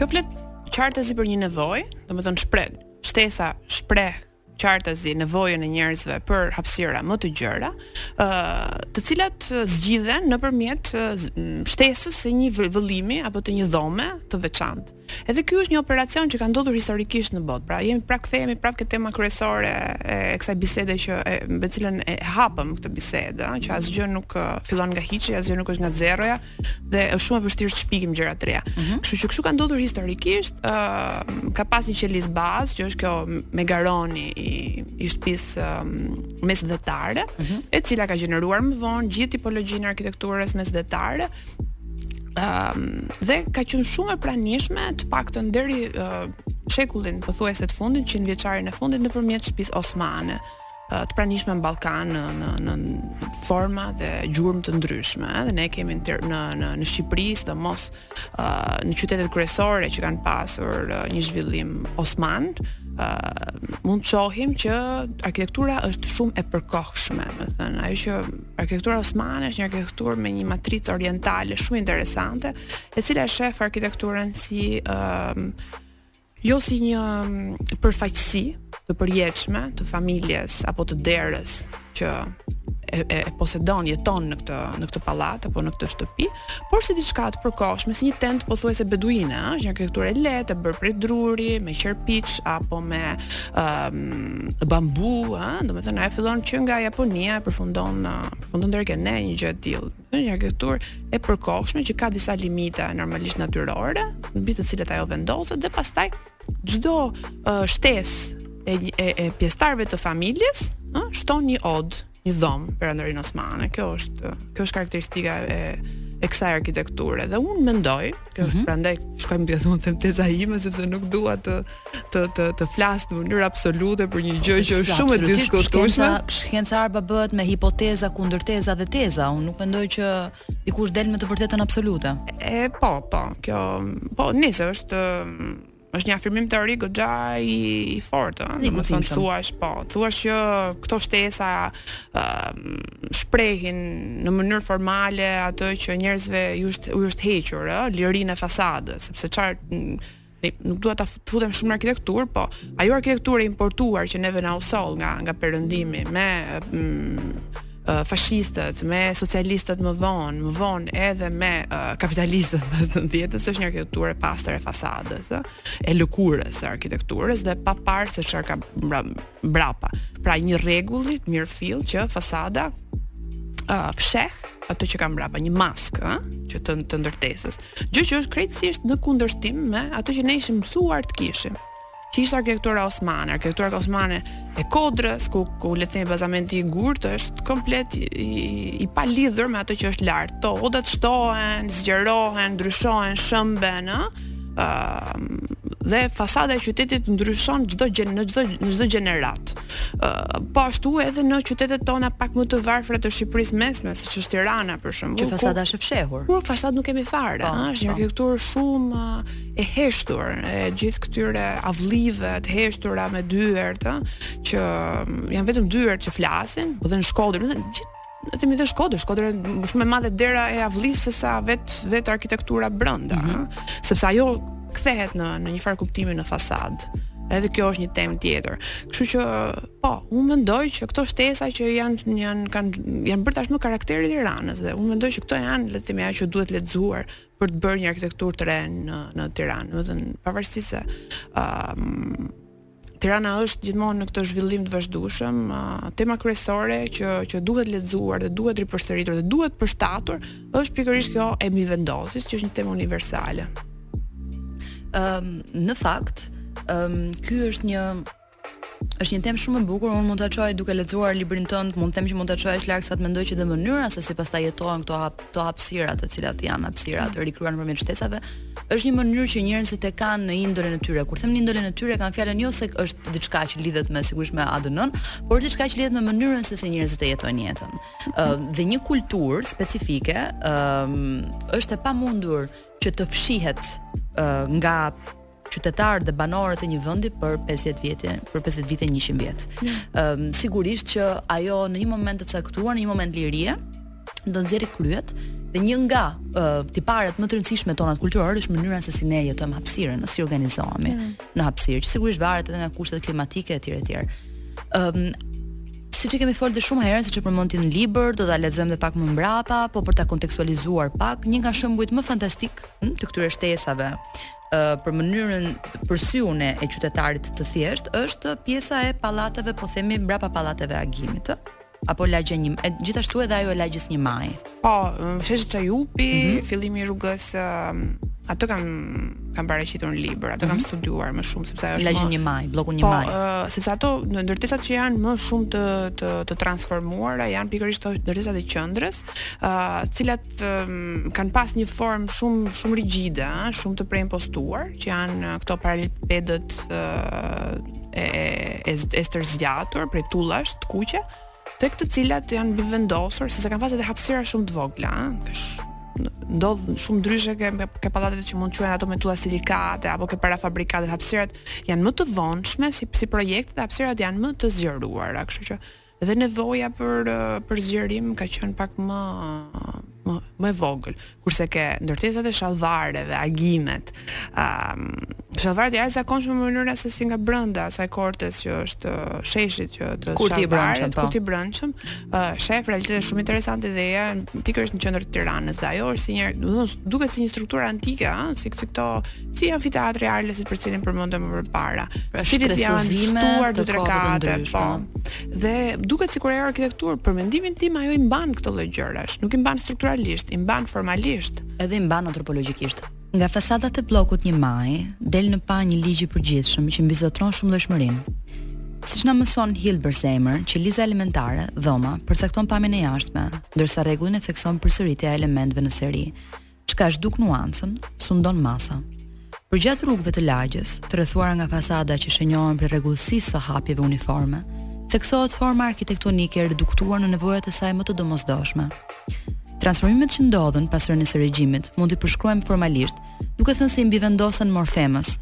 Kjo flet qartazi për një nevojë, domethënë shpreh, shtesa shpreh qartazi nevojën e njerëzve për hapësira më të gjera, ë të cilat zgjidhen nëpërmjet shtesës së një vëllimi apo të një dhome të veçantë. Edhe ky është një operacion që ka ndodhur historikisht në botë. Pra jemi prapë kthehemi prapë ke tema kryesore e, e kësaj bisede që e, me cilën e hapëm këtë bisedë, që asgjë nuk fillon nga hiçi, asgjë nuk është nga zeroja, dhe është shumë e vështirë të shpikim gjëra të reja. Mm -hmm. Kështu që kështu ka ndodhur historikisht, ë uh, ka pas një qelizë bazë që është kjo Megaroni i i shtëpisë um, mesdhetare, mm -hmm. e cila ka gjeneruar më vonë gjithë tipologjinë e arkitekturës mesdhetare, um, dhe ka qenë shumë e pranishme të paktën deri uh, shekullin pothuajse të fundit, 100 vjeçarin e fundit nëpërmjet shtëpisë osmane. të pranishme në Ballkan në në në forma dhe gjurmë të ndryshme, edhe ne kemi në në në, në Shqipëri, sidomos uh, në qytetet kryesore që kanë pasur uh, një zhvillim osman, uh, mund të shohim që arkitektura është shumë e përkohshme, domethënë, ajo që arkitektura osmane është një arkitekturë me një matricë orientale shumë interesante, e cila e shef arkitekturën si uh, jo si një mm, përfaqësi të përjetshme të familjes apo të derës që e, e, e posedon jeton në këtë në këtë pallat apo në këtë shtëpi, por si diçka të përkohshme, si një tendë pothuajse beduine, ëh, një arkitekturë e lehtë, e bërë prej druri, me qerpiç apo me ëm um, bambu, ëh, domethënë ajo fillon që nga Japonia e përfundon përfundon deri ke ne një gjë e tillë. Është një arkitekturë e përkohshme që ka disa limite normalisht natyrore, mbi të cilat ajo vendoset dhe pastaj çdo uh, shtesë e, e, e pjesëtarëve të familjes, ë, uh, shton një odë, një dhomë Perandorinë Osmane. Kjo është kjo është karakteristika e e kësaj arkitekture dhe unë mendoj, kjo është mm -hmm. prandaj shkoj unë them teza ime sepse nuk dua të të të të flas në mënyrë absolute për një gjë që është shumë e diskutueshme. Shkenca Arba bëhet me hipoteza, kundërteza dhe teza. Unë nuk mendoj që dikush del me të vërtetën absolute. E po, po, kjo po nëse është është një afirmim teorik goxha i, i fortë, ëh. Domethënë thuash po. Thuash që këto shtesa ëh shprehin në mënyrë formale atë që njerëzve ju është ju është hequr, ëh, lirinë e fasadës, sepse çfarë Nuk dua ta të futem shumë në arkitekturë, po ajo arkitekturë e importuar që neve na u soll nga nga perëndimi me mm, fashistët, me socialistët më vonë, më vonë edhe me uh, kapitalistët e 90-ës, është një arkitekturë e pastër e fasadës, ë, e lëkurës së arkitekturës dhe pa parë se çfarë ka mbra, mbrapa. Pra një rregull i mirëfilltë që fasada uh, fsheh atë që ka mbrapa, një maskë, ë, që të të ndërtesës. gjë që është krejtësisht në kundërshtim me atë që ne ishim mësuar të kishim që ishte arkitektura osmane, arkitektura osmane e kodrës, ku, ku le të themi bazamenti i gurtë është komplet i, i, palidhur me atë që është lart. Ato odat shtohen, zgjerohen, ndryshohen, shemben, ë? Ëm dhe fasada e qytetit ndryshon çdo gjë në çdo në çdo gjeneratë. Po ashtu edhe në qytetet tona pak më të varfra të Shqipërisë mesme, siç është Tirana për shembull. Që fasada është e fshehur. Por fasadë nuk kemi fare, po, është një po. arkitekturë shumë e heshtur, e gjithë këtyre avllive të heshtura me dyert, ëh, që janë vetëm dyert që flasin, po dhe në Shkodër, do të themi dhe Shkodër, Shkodër është më e madhe dera e avllisë se sa vet vet arkitektura brenda, mm -hmm. sepse ajo kthehet në në një farë kuptimi në fasadë. Edhe kjo është një temë tjetër. Kështu që po, unë mendoj që këto shtesa që janë janë kanë janë bërë tashmë karakteri i Tiranës dhe unë mendoj që këto janë le të themi ajo që duhet lexuar për të bërë një arkitekturë të re në në Tiranë, domethënë pavarësisht se ëm um, Tirana është gjithmonë në këtë zhvillim të vazhdueshëm. Tema kryesore që që duhet lexuar dhe duhet ripërsëritur dhe duhet përshtatur është pikërisht kjo e mbivendosjes, që është një temë universale. Ëm um, në fakt, ëm um, ky është një është një temë shumë e bukur, unë mund ta çoj duke lexuar librin tënd, mund të them që mund ta çoj aq larg sa të mendoj që dhe mënyra se si pastaj jetohen këto hap, këto hapësira, të cilat janë hapësira të rikrijuara nëpërmjet shtesave, Është një mënyrë që njerëzit e kanë në indolen e tyre. Kur them në indolen e tyre, kam fjalën jo se është diçka që lidhet me sigurisht me ADN-n, por diçka që lidhet me mënyrën se si njerëzit e jetojnë jetën. Ë dhe një kulturë specifike ë është e pamundur që të fshihet ë nga qytetarët dhe banorët e një vendi për 50 vjet, për 50 vite 100 vjet. Ëm sigurisht që ajo në një moment të caktuar, në një moment lirie, do nxjerrë kryet dhe një nga uh, tiparet më të rëndësishme tona kulturore është mënyra se si ne jetojmë hapësirën, si organizohemi mm. në hapësirë, që sigurisht varet edhe nga kushtet klimatike etj etj. Ëm um, siç e kemi folur dhe shumë herë, siç e përmend në libër, do ta lexojmë edhe pak më mbrapa, po për ta kontekstualizuar pak, një nga shembujt më fantastik hm, të këtyre shtesave për mënyrën për syun e qytetarit të thjeshtë është pjesa e pallateve, po themi mbrapa pallateve Agimi, ë apo lagja një e, gjithashtu edhe ajo e lagjes një maj. Po, sheshi Çajupi, mm -hmm. fillimi i rrugës ato kam kam paraqitur në libër, ato mm -hmm. kam mhm. studiuar më shumë sepse ajo është lagjja një maj, blloku një po, maj. Po, uh, sepse ato ndërtesat që janë më shumë të të, të transformuara janë pikërisht ato ndërtesat e qendrës, ë uh, të cilat kanë pas një formë shumë shumë rigjide, ëh, shumë të preimpostuar, që janë këto paralelepipedët e e e e stërzgjatur prej tullash të kuqe, tek të cilat janë mbivendosur, sepse kanë pas edhe hapësira shumë të vogla, ëh, ndodh shumë ndryshe ke ke pallatet që mund të quhen ato me tulla silikate apo ke parafabrikatet hapësirat janë më të vonshme si si projekte dhe hapësirat janë më të zgjeruara, kështu që dhe nevoja për për zgjerim ka qenë pak më më më e vogël. Kurse ke ndërtesat e shallvareve, agimet, ëm um, shallvaret janë të jashtëzakonshme në mënyrën se si nga brenda asaj kortes që është sheshit që të kur ti brendshëm, po. kur ti brendshëm, uh, shef realitete shumë interesante dhe ja pikërisht në qendër të Tiranës. Dhe ajo është si një, do të thonë, duket si një strukturë antike, ëh, si këto Si amfiteatri i Arlesit për cilin përmendëm më përpara. Pra cilit i janë shtuar dy tre kate, po. Dhe duket sikur ajo arkitekturë për mendimin tim ajo i mban këto lloj gjërash, nuk i mban strukturalisht, i mban formalisht, edhe i mban antropologjikisht. Nga fasadat e bllokut një maj, del në pah një ligj i përgjithshëm që mbizotëron shumëllojshmërinë. Siç na mëson Hilberseimer, qeliza elementare, dhoma, përcakton pamjen e jashtme, ndërsa rregullin e thekson përsëritja e elementëve në seri. çka zhduk nuancën, sundon masa. Përgjatë rrugëve të lagjes, të rrethuara nga fasada që shenjohen prej rregullsisë së hapjeve uniforme, theksohet forma arkitektonike e reduktuar në nevojat e saj më të domosdoshme. Transformimet që ndodhën pas rënies së regjimit mund t'i përshkruajmë formalisht, duke thënë se i mbivendosen morfemës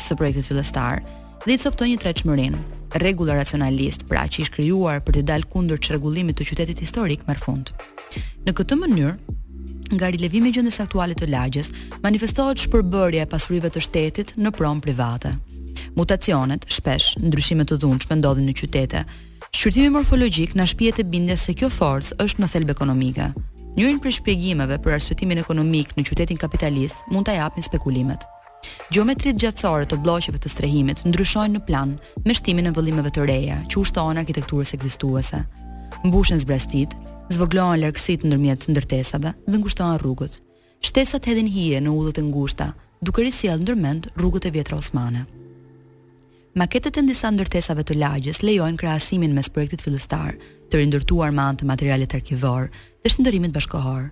së projektit fillestar, dhe i coptojnë njëtrajtshmërinë. Rregulli racionalist, pra që ish krijuar për t'i dalë kundër çrregullimit të qytetit historik merr fund. Në këtë mënyrë, nga rilevimi i gjendjes aktuale të lagjes, manifestohet shpërbërja e pasurive të shtetit në pronë private. Mutacionet, shpesh, ndryshime të dhunshme ndodhin në qytete. Shqyrtimi morfologjik na shpie te bindja se kjo forcë është në thelb ekonomike. Njërin prej shpjegimeve për arsyetimin ekonomik në qytetin kapitalist mund ta japin spekulimet. Gjeometritë gjatësore të blloqeve të strehimit ndryshojnë në plan me shtimin e vëllimeve të reja që u shtohen arkitekturës ekzistuese. Mbushen zbrastitë, zvogëlohen largësitë ndërmjet ndërtesave dhe ngushtohen rrugët. Shtesat hedhin hije në udhët e ngushta, duke risjellë ndërmend rrugët e vjetra osmane. Maketet e disa ndërtesave të lagjes lejojnë krahasimin mes projektit fillestar, të rindërtuar me anë të materialit arkivor, dhe shndërrimit bashkëkohor.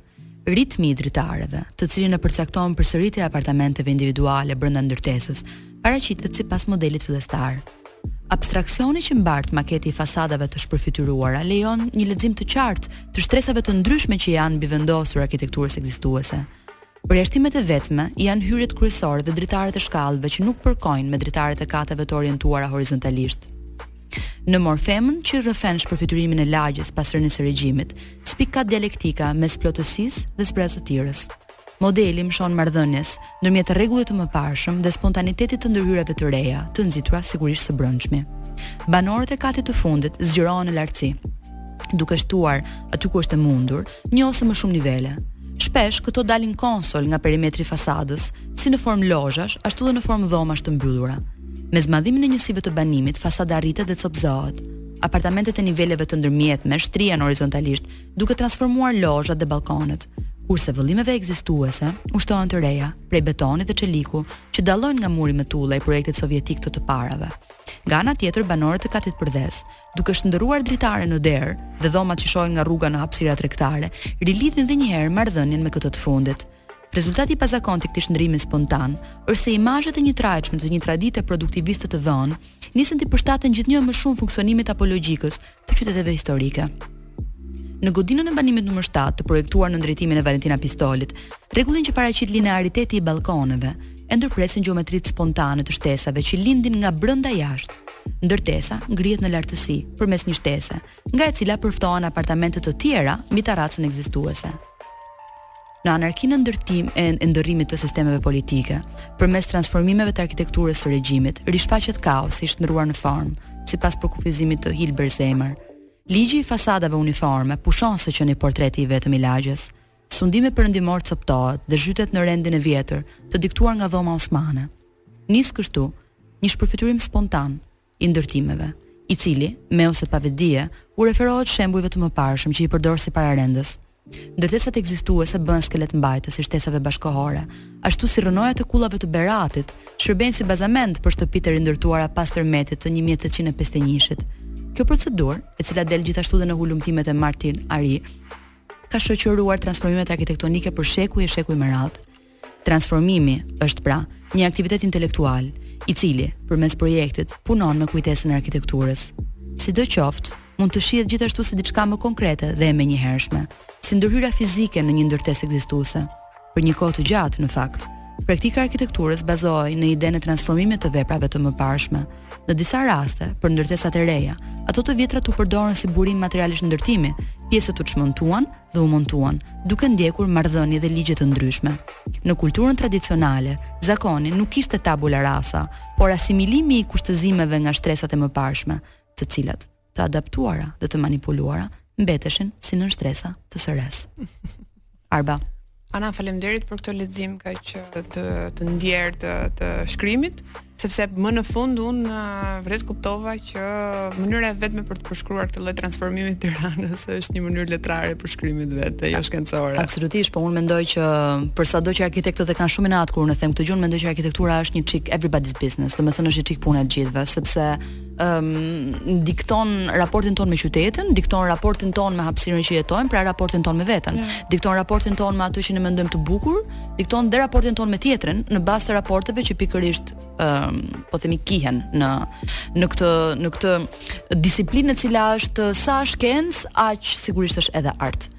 Ritmi i dritareve, të cilin e përcakton përsëritja e apartamenteve individuale brenda ndërtesës, paraqitet sipas modelit fillestar. Abstraksioni që mbart maketi i fasadave të shpërfytyruara lejon një lexim të qartë të shtresave të ndryshme që i janë mbivendosur arkitekturës ekzistuese. Përjashtimet e vetme janë hyrjet kryesore dhe dritaret e shkallëve që nuk përkojnë me dritaret e kateve të orientuara horizontalisht. Në morfemën që rrëfen shpërfytyrimin e lagjes pas rënies së regjimit, spikat dialektika mes plotësisë dhe zbrazëtirës. Modeli i mëshon marrëdhënies ndërmjet rregullit të mëparshëm dhe spontanitetit të ndërhyrjeve të reja, të nxitura sigurisht së brendshmi. Banorët e katit të fundit zgjerohen në lartësi, duke shtuar aty ku është e mundur, një ose më shumë nivele. Shpesh këto dalin konsol nga perimetri i fasadës, si në formë lozhash, ashtu dhe në formë dhomash të mbyllura. Me zmadhimin e njësive të banimit, fasada rritet dhe copëzohet. Apartamentet e niveleve të ndërmjetme shtrihen horizontalisht, duke transformuar lozhat dhe ballkonet. Kurse vëllimeve ekzistuese u shtohen të reja, prej betoni dhe çeliku, që dallojnë nga muri me tulla i projektit sovjetik të të parave. Nga ana tjetër, banorët e katit përdhes duke shndërruar dritaren në derë dhe dhomat që shohin nga rruga në hapësira tregtare, rilidhin dhe njëherë marrëdhënien me këtë të fundit. Rezultati i pazakontë i këtij shndërrimi spontan është se imazhet e njëtrajtshme të një tradite produktiviste të vonë nisën t'i përshtaten gjithnjë e më shumë funksionimit apo logjikës të qyteteve historike. Në godinën e banimit numër 7, të projektuar nën drejtimin e Valentina Pistolit, rregullin që paraqit lineariteti i ballkoneve, e ndërpresin gjeometritë spontane të shtesave që lindin nga brenda jashtë. Ndërtesa ngrihet në lartësi përmes një shtese, nga e cila përftohen apartamente të tjera mbi tarracën ekzistuese. Në anarkinë e ndërtim e ndërrimit të sistemeve politike, përmes transformimeve të arkitekturës së regjimit, rishfaqet kaosi i shndërruar në formë, sipas përkufizimit të Hilberseimer, Ligji i fasadave uniforme pushon së qeni portreti i vetëm i lagjes. Sundimi perëndimor copëtohet dhe zhytet në rendin e vjetër, të diktuar nga dhoma osmane. Nis kështu një shpërfytyrim spontan i ndërtimeve, i cili, me ose pa vetëdije, u referohet shembujve të mëparshëm që i përdor si pararendës. Ndërtesat ekzistuese bëhen skelet mbajtës i shtesave bashkëkohore, ashtu si rrënojat e kullave të Beratit, shërbejnë si bazament për shtëpitë e rindërtuara pas tërmetit të një mijë e tetëqind e pesëdhjetë e njëshit. Kjo procedurë, e cila del gjithashtu dhe në hulumtimet e Martí Arís, ka shoqëruar transformimet arkitektonike për shekuj e shekuj me radhë. Transformimi është pra një aktivitet intelektual, i cili, përmes projektit, punon me kujtesën e arkitekturës. Sidoqoftë, mund të shihet gjithashtu si diçka më konkrete dhe e menjëhershme, si ndërhyrja fizike në një ndërtesë ekzistuese. Për një kohë të gjatë, në fakt, praktika e arkitekturës bazohej në idenë e transformimit të veprave të mëparshme. Në disa raste, për ndërtesat e reja, ato të vjetra u përdorën si burim materialish ndërtimi, pjesët u çmontuan dhe u montuan, duke ndjekur marrëdhënie dhe ligje të ndryshme. Në kulturën tradicionale, zakoni nuk ishte tabula rasa, por asimilimi i kushtëzimeve nga shtresat e mëparshme, të cilat, të adaptuara dhe të manipuluara, mbeteshin si nënshtresa të së resë. Arba. Ana, faleminderit për këtë lexim kaq të të ndier të të shkrimit, sepse më në fund unë vërtet kuptova që mënyra e vetme për të përshkruar këtë lloj transformimi të Tiranës është një mënyrë letrare përshkrimit vetë, jo shkencore. Absolutisht, po unë mendoj që për sado që arkitektët e kanë shumë inat kur unë them këtë gjë, mendoj që arkitektura është një çik everybody's business, domethënë është një çik puna e të gjithëve, sepse ëm dikton raportin tonë me qytetin, dikton raportin tonë me hapësirën që jetojmë, pra raportin tonë me veten. Mm. Dikton raportin tonë me atë që ne mendojmë të bukur, dikton dhe raportin tonë me tjetrin në bazë të raporteve që pikërisht ëm um, po themi kihen në në këtë në këtë disiplinë e cila është sa shkencë, aq sigurisht është edhe art.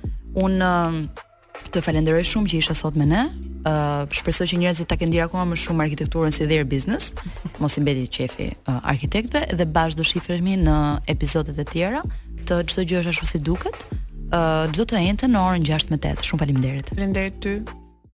Un um, Të falenderoj shumë që ishe sot me ne. Ë uh, shpresoj që njerëzit ta kenë ndjerë akoma më shumë arkitekturën si their business. Mos i mbetet qefi uh, arkitektëve dhe bashkë do shihemi në epizodet e tjera të Çdo gjë është ashtu si duket. Ë uh, çdo të enjte në orën 6 me 8. Shumë faleminderit. Faleminderit ty.